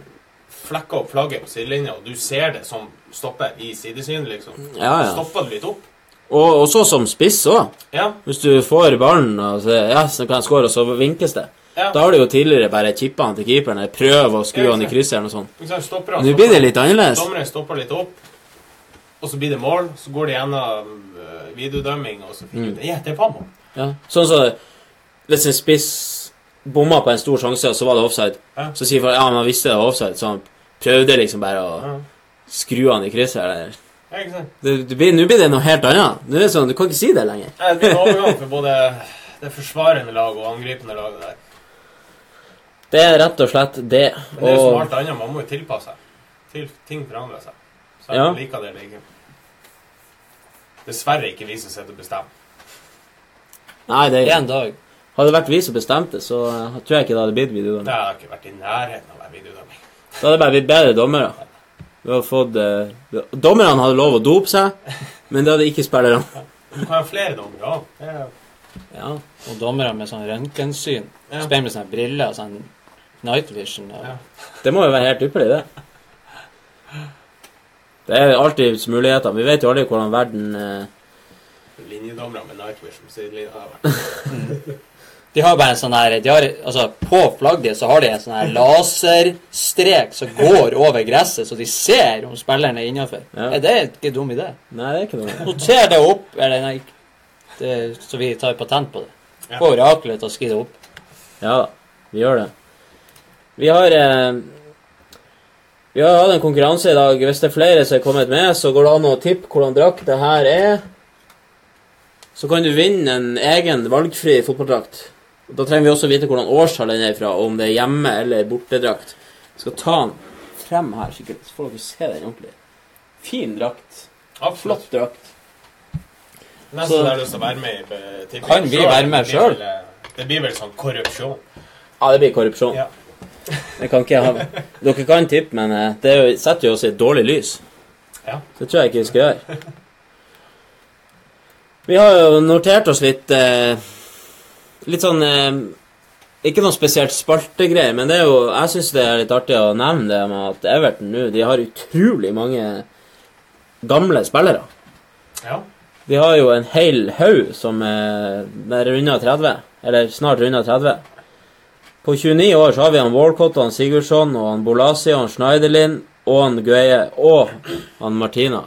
flekker opp flagget på sidelinja, og du ser det som stopper i sidesynet, liksom. Ja, ja. Stopper du litt opp? Og også som spiss òg. Ja. Hvis du får ballen og så, ja, så kan jeg score, og så vinkes det. ja. Da har du jo tidligere bare chippa han til keeperen, eller prøv å skru han i krysset eller noe sånt. Nå blir det litt annerledes. Dommeren stopper litt opp, og så blir det mål. Så går det gjennom uh, videodømming, og så Mm. finner du ut Ja, det var mål. Ja. Sånn så Hvis en spiss bomma på en stor sjanse, og så var det offside, Ja. så sier folk ja, men han visste det var offside, så han prøvde liksom bare å skru han i krysset. Eller. Ja, ikke sant? Det, det blir, nå blir det noe helt annet. Nå er det sånn, Du kan ikke si det lenger. Det blir en overgang for både det forsvarende laget og angripende laget der. Det er rett og slett det. Men det er jo som alt annet, man må jo tilpasse seg. Til, ting forandrer seg. Så Ja. jeg liker det eller ikke. Dessverre ikke vi som sitter og bestemmer. Nei, det er En dag. Hadde det vært vi som bestemte, så eh, tror jeg ikke det hadde blitt Det hadde ikke vært i nærheten av å være videodømming. Da hadde det bare blitt bedre dommere. Vi hadde fått eh, Dommerne hadde lov å dope seg, men det hadde ikke spillerne. Du kan ha flere dommere òg. Ja. Og dommere med sånn røntgensyn. Ja. Spiller med sånne briller, sånn night vision. Og, Ja. Det må jo være helt ypperlig, det. Det er alltids muligheter. Vi vet jo aldri hvordan verden eh, Linjedommere med night vision. Så det har vært. De har bare en sånn her de har, altså, På flagget så har de en sånn her laserstrek som går over gresset, så de ser om spilleren er innafor. Ja. Er det ikke en dum idé? Nei, det er ikke noe. Noter det opp, eller nei, det, så vi tar patent på det. Ja. Få oraklet til å skrive det opp. Ja da, vi gjør det. Vi har eh, Vi har hatt en konkurranse i dag. Hvis det er flere som er kommet med, så går det an å tippe hvordan drakt det her er. Så kan du vinne en egen valgfri fotballdrakt. Da trenger vi også vite hvordan årstall den er fra, og om det er hjemme- eller bortedrakt. Jeg skal ta den frem her, sikkert, så får dere se den ordentlig. Fin drakt. Absolutt. Flott drakt. Nesten Så- så, har lyst til å være med i eh, tipping Kan vi være med sjøl? eh, Det blir vel sånn korrupsjon. Ja, det blir korrupsjon. Ja. Det kan ikke jeg ha. Dere kan tippe, men eh, det er jo- setter jo oss i et dårlig lys. Ja. Det tror jeg ikke vi skal gjøre. Vi har jo notert oss litt eh, Litt sånn eh, Ikke noe spesielt spaltegreier, men det er jo, jeg syns det er litt artig å nevne det med at Everton nå de har utrolig mange gamle spillere. ja. De har jo en hel haug som er runda 30, eller snart runda 30. På 29 år så har vi han Walcott og han Sigurdsson og han Bolasi og han Schneiderlin og han Gueye og han Martina.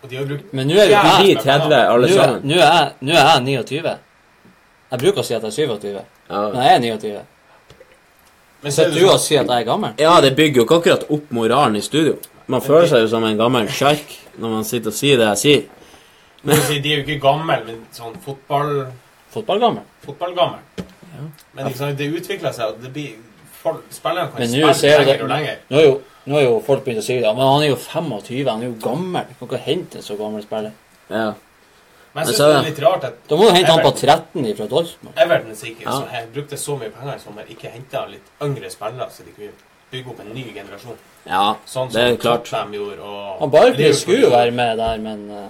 Og de har brukt Men nå er vi Ja. De 30 alle Nå er, sammen. nå er, nå er jeg 29. Jeg bruker å si at jeg er 27, Ja. men jeg er 29. Men så er det du sånn, og sier at jeg er gammel? ja, det bygger jo ikke akkurat opp moralen i studio. Man føler seg jo som en gammel sjark når man sitter og sier det jeg sier. men jeg sier, de er jo ikke gamle, men sånn fotball, Fotballgammel? fotballgammel. Men ikke sant, det utvikler seg, og det blir folk, Spillerne kan Men nå spille ser du lenger og lenger. Nå er jo, nå er jo folk begynt å si det. Men han er jo 25, han er jo gammel. Du kan ikke hente en så gammel spiller. Ja. Men jeg synes syns det er er litt rart at Da må du hente han på Everton- 13 fra Dortmund. Everton sikkert Ja. så her, brukte så mye penger i sommer, ikke henta litt yngre spillere, så de kunne bygge opp en ny generasjon. ja, Sånn det er som klart. Gjorde. Og Han Barkley skulle jo være med der, men eh,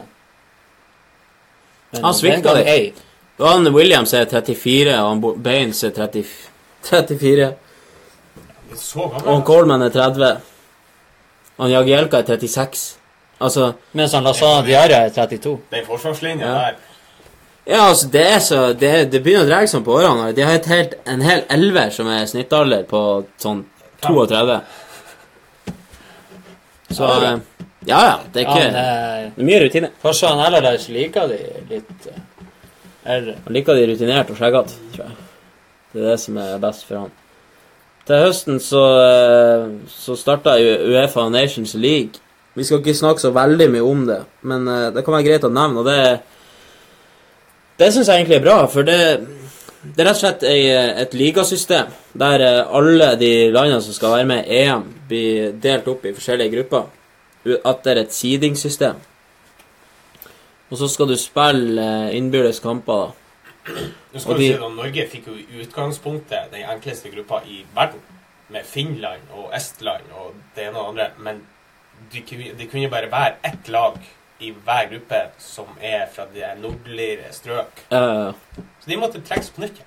men Han svikta det litt. ei. Han Williams er 34, og han Baines er 30, 34. Så Og han gammel. Coleman er 30. Han Jagielka er 36. Altså Mens han Lasana Diarra er 32. Den forsvarslinja Ja. der Ja, altså, det er så Det, det begynner å dra seg på årene. De har et helt, en hel elver som er snittalder på sånn 32. Så Ja, Ja, ja. Det er Ja, ikke men, eh, Det er mye rutine. Kanskje han Allardyce liker de litt eh, eldre. Han liker de rutinert og skjeggete, tror jeg. Det er det som er best for han. Til høsten så, eh, så starta Uefa Nations League. Vi skal ikke snakke så veldig mye om det, men eh, det kan være greit å nevne, og det Det syns jeg egentlig er bra, for det, det er rett og slett ei, et ligasystem der eh, alle de landene som skal være med i EM, blir delt opp i forskjellige grupper. At det er et seedingssystem. Og så skal du spille eh, innbyrdes kamper, da. Nå skal Og du de- si at Norge fikk jo i utgangspunktet den enkleste gruppa i verden, med Finland og Estland og det ene og det andre, men det kunne, de kunne bare være ett lag i hver gruppe som er fra de nordligere strøk. Uh, Så de måtte trekkes på nytt.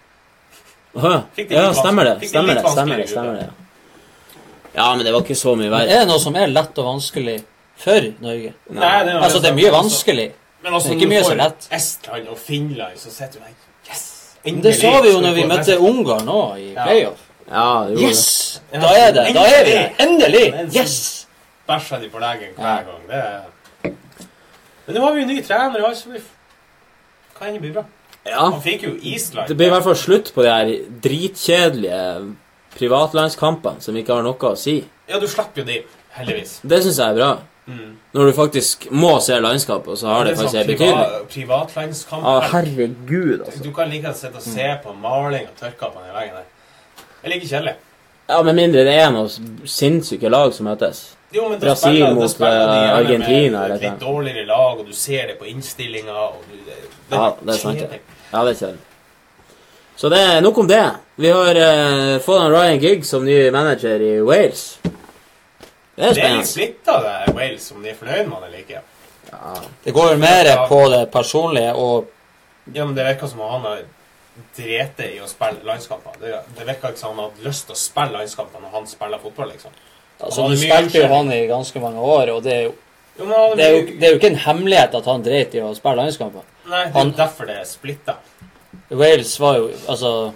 De ja, stemmer det. Stemmer det. Stemmer det, stemmer det. Ja, men det var ikke så mye verre. er det noe som er lett og vanskelig for Norge? Nei, det er Altså, det er mye vanskelig. Men altså, Det er ikke mye så lett. Estland og Finland, så sitter du der Yes! Endelig, det sa vi jo når vi møtte Ungarn nå i playoff. Ja, det gjorde Yes! Da er det. Da er vi der. Endelig! Yes! Bæsjer de på leggen hver Ja. gang. Det er... Men nå har vi jo ny trener, altså. Vi kan det bli bra. Ja. Han fikk jo Island. Det blir i hvert fall slutt på de her dritkjedelige privatlandskampene som ikke har noe å si. Ja, du slipper jo de, heldigvis. Det syns jeg er bra. Mm. Når du faktisk må se landskapet, så har det det faktisk sånn en betydning. priva- privatlandskamp. Ah, herregud, altså. Du kan like gjerne sitte og se på maling og tørka på den veggen der. Det er like kjedelig. Ja, Med mindre det er noen sinnssyke lag som møtes. Jo, men Brasil spiller- mot, spiller eh, Argentina, med litt dårligere lag, og du ser det på innstillinga, det, det Ja, det er sant. Ja, det er kjedelig. Så det er nok om det. Vi har uh, fått han Ryan Giggs som ny manager i Wales. Det er spennende. Det er litt av splitta, det Wales, om de er fornøyd med han eller ikke. Det går jo mer på det personlige og Ja, men Det virker som om han har drete i å spille landskamper. Det, det virker ikke som han har hatt lyst til å spille landskamper når han spiller fotball, liksom. Altså, Du spilte jo han i ganske mange år, og det er jo, Jo, men det er jo, det er jo ikke en hemmelighet at han dreit i å spille landskamper. Nei, det er han- derfor det er splitta. Wales var jo Altså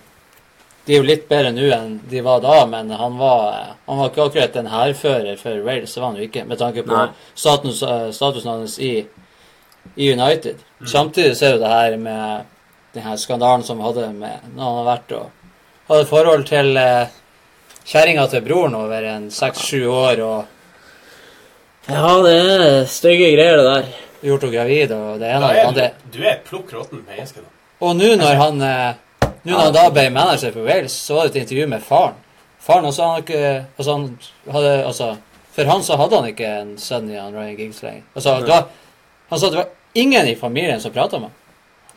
De er jo litt bedre nå enn de var da, men han var, han var ikke akkurat en hærfører for Wales. Det var han jo ikke, med tanke på status, eh, statusen hans i, i United. Samtidig så er jo det her med den her skandalen som vi hadde med når han har vært og hadde forhold til eh, kjerringa til broren over en seks-sju år og Ja, det er stygge greier, det der. gjort henne gravid og det ene og det andre. du, er plukk råttent menneske, da. Og nå når han eh, Nå når han da ble manager for Wales, så var det et intervju med faren. Faren også han ikke Altså, han hadde Altså For han så hadde han ikke en sønn i han Ryan Giggs lenger. Altså, det var, han sa at det var ingen i familien som prata med ham.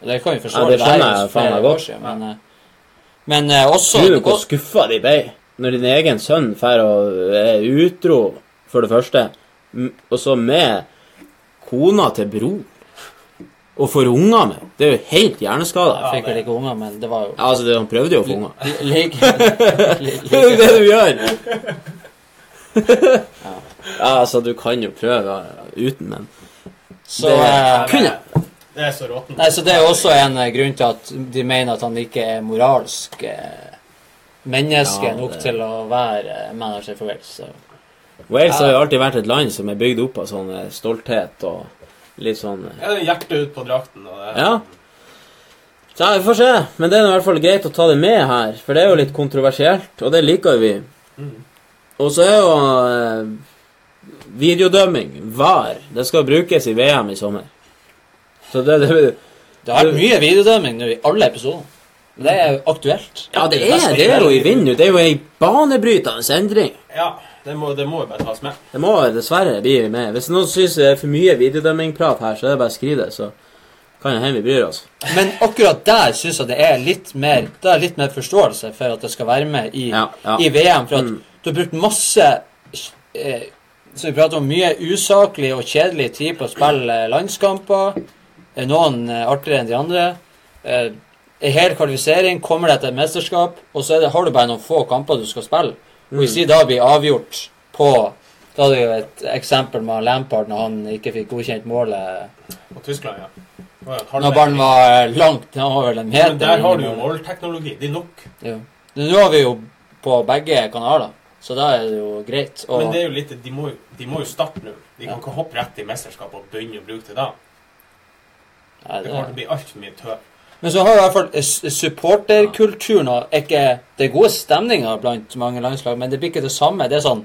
Det kan vi forstå. Ja, det skjønner er jeg faen meg godt. Men, eh, men eh, også du hvor skuffa de ble når din egen sønn drar og er utro, for det første, og så med kona til bror, og får unger med Det er jo helt hjerneskada. Jeg fikk vel ikke unger, men det var jo Ja, altså, han prøvde jo å få unger. [laughs] Det er jo det du gjør! Ja, [laughs] altså, du kan jo prøve uten, men Så det kunne jeg. Det er så råttent. Nei, så Det er også en eh, grunn til at de mener at han ikke er moralsk eh, menneske Ja, nok til å være manager for Wales. Så. Wales har jo alltid vært et land som er bygd opp av sånn eh, stolthet og litt sånn eh, Ja, det er hjertet ut på drakten. Og det, Ja. Så ja, vi får se. Men det er i hvert fall greit å ta det med her, for det er jo litt kontroversielt, og det liker vi. Mm. Og så er jo eh, videodømming, VAR, det skal brukes i VM i sommer. Så det, det Det har vært mye videodømming nå i alle episoder. Det er jo aktuelt. Ja, det er, det er jo i vinden nå. Det er jo ei banebrytende endring. Ja, det må, det må jo bare tas med. Det må dessverre bli med. Hvis noen syns det er for mye videodømmingprat her, så er det bare å skrive det, så kan det hende vi bryr oss. Men akkurat der syns jeg det er litt mer Det er litt mer forståelse for at det skal være med i, Ja, ja. i VM. For at Mm. du har brukt masse eh, Som vi prater om, mye usaklig og kjedelig tid på å spille landskamper. Eh, Noen eh, artigere enn de andre. Eh, En hel kvalifisering, kommer deg til et mesterskap, og så det, har du bare noen få kamper du skal spille. Og hvis de da blir avgjort på Da hadde vi jo et eksempel med Lampard når han ikke fikk godkjent målet På Tyskland, ja. Halvvei. når ballen var langt. Han var vel en meter Men der har du jo målteknologi. Det er nok. Ja. Nå har vi jo på begge kanaler, så da er det jo greit. Og, Men det er jo litt, de må, de må jo starte nå. De kan ikke hoppe rett i mesterskapet og begynne å bruke det da. Nei, Det det, kommer til å bli altfor mye tøv. Men så har i hvert fall supporterkulturen og ikke Det er gode stemninger blant mange landslag, men det blir ikke det samme. Det er sånn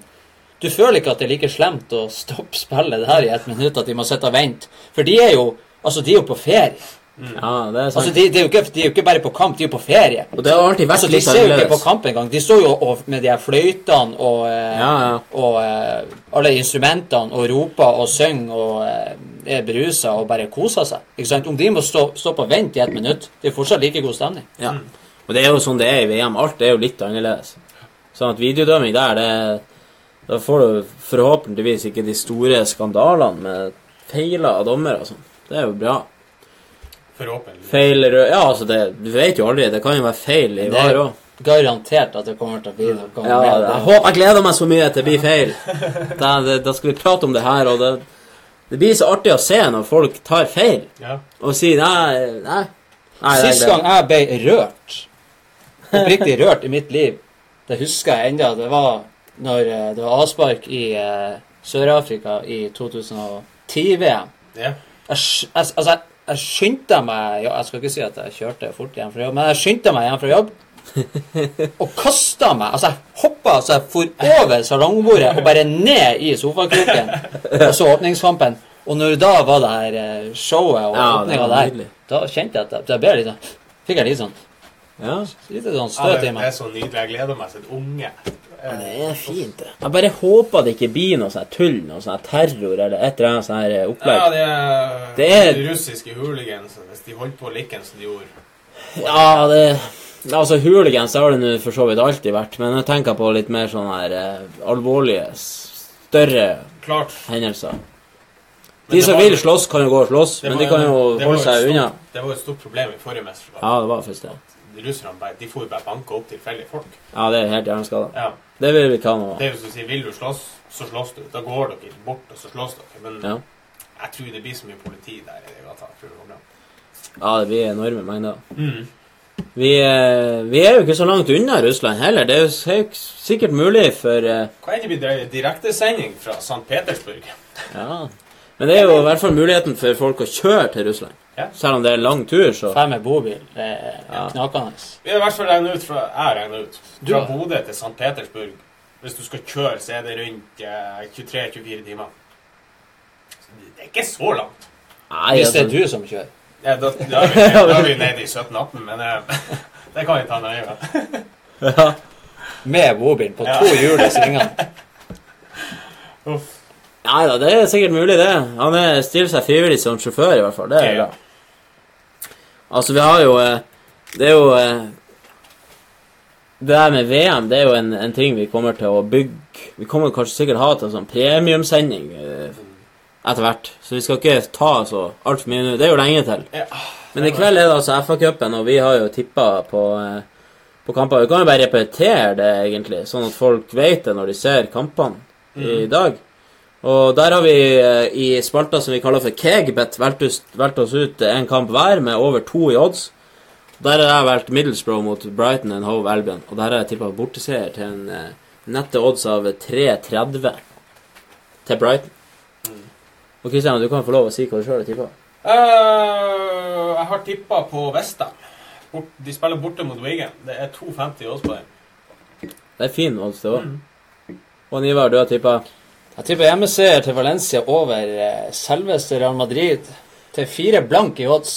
Du føler ikke at det er like slemt å stoppe spillet det her i ett minutt, at de må sitte og vente. For de er jo Altså, de er jo på ferie. Ja, det er sant. Altså, de, de, er jo ikke, de er jo ikke bare på kamp, de er jo på ferie. Og det har alltid vært Altså, De ser jo ikke på kamp engang. De står jo og, med de her fløytene og, eh, Ja, ja. og eh, alle instrumentene og roper og synger og eh, er berusa og bare koser seg. Ikke sant? Om de må stå, stå på vent i ett minutt, det er fortsatt like god stemning. Ja. Og det er jo sånn det er i VM. Alt er jo litt annerledes. Sånn at videodømming der, det Da får du forhåpentligvis ikke de store skandalene med feiler av dommere og sånn. Det er jo bra. Forhåpentlig. Feil rød Ja, altså, det Du vet jo aldri. Det kan jo være feil i VAR òg. garantert at det kommer til å bli noe Ja, jeg håper Jeg gleder meg så mye til det blir feil. Da, det, da skal vi prate om det her, og det Det blir så artig å se når folk tar feil Ja. og sier nei, nei. nei Sist gang jeg ble rørt, oppriktig rørt i mitt liv, det husker jeg ennå, det var når eh, det var avspark i uh, Sør-Afrika i 2010-VM. ja. Jeg, altså, jeg, jeg skyndte meg Jeg skal ikke si at jeg kjørte fort hjem fra jobb, men jeg skyndte meg hjem fra jobb. Og kasta meg. Altså, jeg hoppa så jeg for over salongbordet og bare ned i sofakroken. [laughs] Og så åpningskampen. Og når da var det her eh, showet og Ja, åpninga der, da kjente jeg at jeg- ble litt sånn Fikk jeg litt sånn Ja, Litt sånn Ja, støt meg. i det er så nydelig. Jeg gleder meg til en unge. det er fint, det. Jeg bare håper det ikke blir noe sånn tull, noe sånn terror eller et eller annet sånn opplegg. Ja, det er, Det er- de russiske hooligans. Hvis de holdt på like som de gjorde Ja, det Altså, hooligans har det nå for så vidt alltid vært, men jeg tenker på litt mer sånne her eh, alvorlige, større Klart. hendelser. Men De som var- vil slåss, kan jo gå og slåss, det men var de kan jo det var holde et seg stort- unna. Det var jo et stort problem i forrige mesterskap. Ja, det var faktisk det. Russerne bare, de får jo bare banke opp tilfeldige folk. Ja, det er helt hjerneskada. Ja. Det vil vi ikke ha nå. Det er jo som å si, vil du slåss, så slåss du. Da går dere bort, og så slåss dere. Men Ja. jeg tror det blir så mye politi der i gata. Jeg tror det går bra. Ja, det blir enorme mengder. Mm. Vi, eh, vi er jo ikke så langt unna Russland heller. Det er jo sikkert mulig for eh, Hva enn det blir direktesending fra St. Petersburg? Ja. Men det er jo i hvert fall muligheten for folk å kjøre til Russland. Ja. Selv om det er lang tur, så Fem med bobil. Det er Ja. knakende. Vi har i hvert fall regnet ut fra, jeg regnet ut Du fra Bodø til St. Petersburg. Hvis du skal kjøre, så er det rundt eh, 23-24 timer. Så det- det er ikke så langt. Nei, Hvis det er altså, du som kjører. Ja, da, da, er [laughs] vi, da er vi nede i 17-18, men eh, [laughs] det kan vi ta nøye med. ja. Med bobil på Ja. to hjul i svingene. [laughs] Uff. Nei da, det er sikkert mulig, det. Han er, stiller seg frivillig som sjåfør, i hvert fall. Det er bra. Altså, vi har jo eh, Det er jo eh, Det der med VM, det er jo en, en ting vi kommer til å bygge Vi kommer kanskje sikkert ha til en sånn premiumsending etter hvert. Så vi skal ikke ta så altfor mye nå. Det er jo lenge til. Ja. Men i kveld er det altså FA-cupen, og vi har jo tippa på, eh, på kamper. Vi kan jo bare repetere det, egentlig, sånn at folk vet det når de ser kampene i dag. Og der har vi eh, i spalta som vi kaller for Kegbet, valgt, oss ut en kamp hver med over to i odds. Der har jeg valgt Middlesbrough mot Brighton and Hove Albion, og der har jeg tippa borteseier til en eh, nette odds av 3,30 til Brighton. Og Kristian, du kan få lov å si hva du sjøl har tippa. Uh, jeg har tippa på Vesta. Bort, de spiller borte mot Wigan. Det er 2,50 odds på den. Det er fin odds, det òg. Og Nivar, du har tippa Jeg tipper hjemmeseier til Valencia over eh, selveste Real Madrid til fire blank i odds.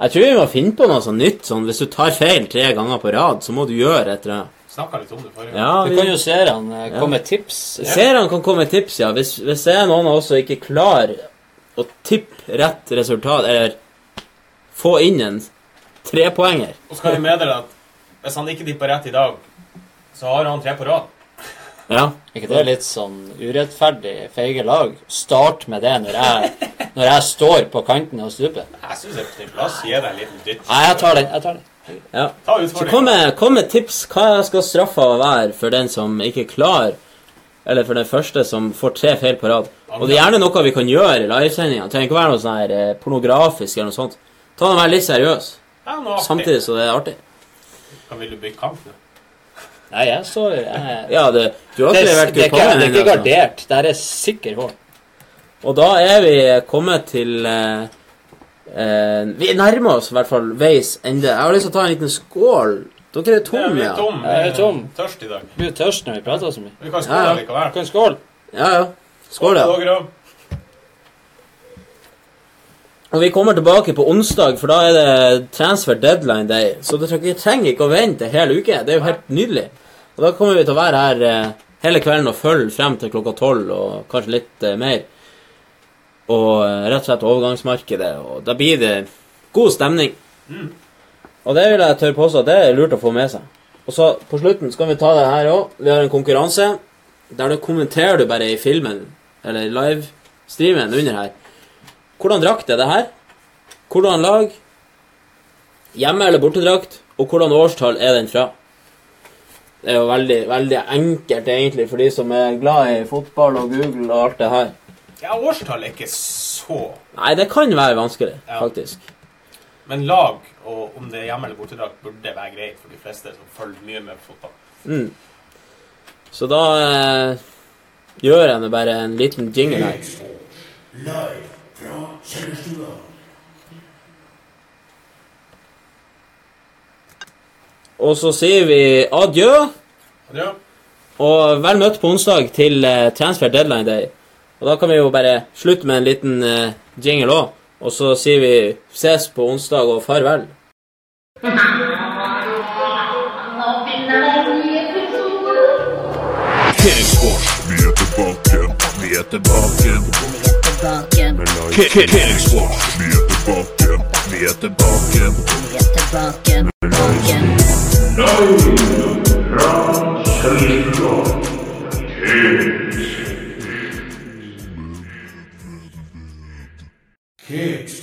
Jeg tror vi må finne på noe sånt nytt. sånn Hvis du tar feil tre ganger på rad, så må du gjøre et eller annet. Snakka litt om det forrige. Ja, Du vi, kan jo seerne han Ja. komme med tips. Seerne kan komme med tips, ja. Hvis, hvis det er noen av oss som ikke klarer å tippe rett resultat, eller få inn en trepoenger Og så kan vi meddele at hvis han ikke tipper rett i dag, så har han tre på rad. Ja. ikke det litt sånn urettferdig, feige lag? Start med det når jeg, når jeg står på kanten av stupet. Jeg syns det er på sin plass. Gi deg en liten dytt. Nei, jeg tar den. jeg tar den. Ja. Så kom med, kom med tips. Hva skal straffa være for den som ikke klarer Eller for den første som får tre feil på rad? Og det er gjerne noe vi kan gjøre i livesendinga. Trenger ikke være noe sånn her eh, pornografisk eller noe sånt. Ta den og vær litt seriøs, Ja, samtidig så det er artig. Hva vil du bygge kamp med? Nei, jeg så jeg, Ja, det, du har det, ikke er, levert er kupongen det er ikke altså. gardert. Det her er sikker hår. Og da er vi kommet til eh, eh, Vi nærmer oss i hvert fall veis ende. Jeg har lyst til å ta en liten skål. Dere er Ja, tomme, vi er ja? tom. Jeg er tom. Tørst i dag. Vi er tørst når vi prater så mye. Vi kan skåle ja. likevel. Kan skål. Ja, ja. Skål, ja. Og vi kommer tilbake på onsdag, for da er det transfer deadline day. Så dere trenger ikke å vente en hel uke. Det er jo helt nydelig. Og da kommer vi til å være her eh, hele kvelden og følge frem til klokka tolv, og kanskje litt eh, mer. Og eh, rett og slett overgangsmarkedet. Og da blir det god stemning. Og det vil jeg tørre påstå det er lurt å få med seg. Og så på slutten skal vi ta det her òg. Vi har en konkurranse. Der du kommenterer du bare i filmen, eller livestreamen under her. Hvordan drakt er det her? Hvordan lag? Hjemme- eller bortedrakt? Og hvordan årstall er den fra? Det er jo veldig, veldig enkelt, egentlig, for de som er glad i fotball og Google og alt det her. Ja, årstall er ikke så Nei, det kan være vanskelig, Ja. faktisk. Men lag, og om det er hjemme- eller bortedrakt, burde være greit for de fleste som følger mye med på fotball. Mm. Så da eh, gjør jeg nå bare en liten jingle her. Live fra kjellerstua. Og så sier vi adjø. Adjø. Og vel møtt på onsdag til eh, transfer deadline day. Og da kan vi jo bare slutte med en liten eh, jingle òg. Og så sier vi ses på onsdag og farvel. Kingsquash, vi er tilbake. Vi er tilbake. Kingsquash, vi er tilbake. Vi er tilbake. vi er tilbake, tilbake. Kids.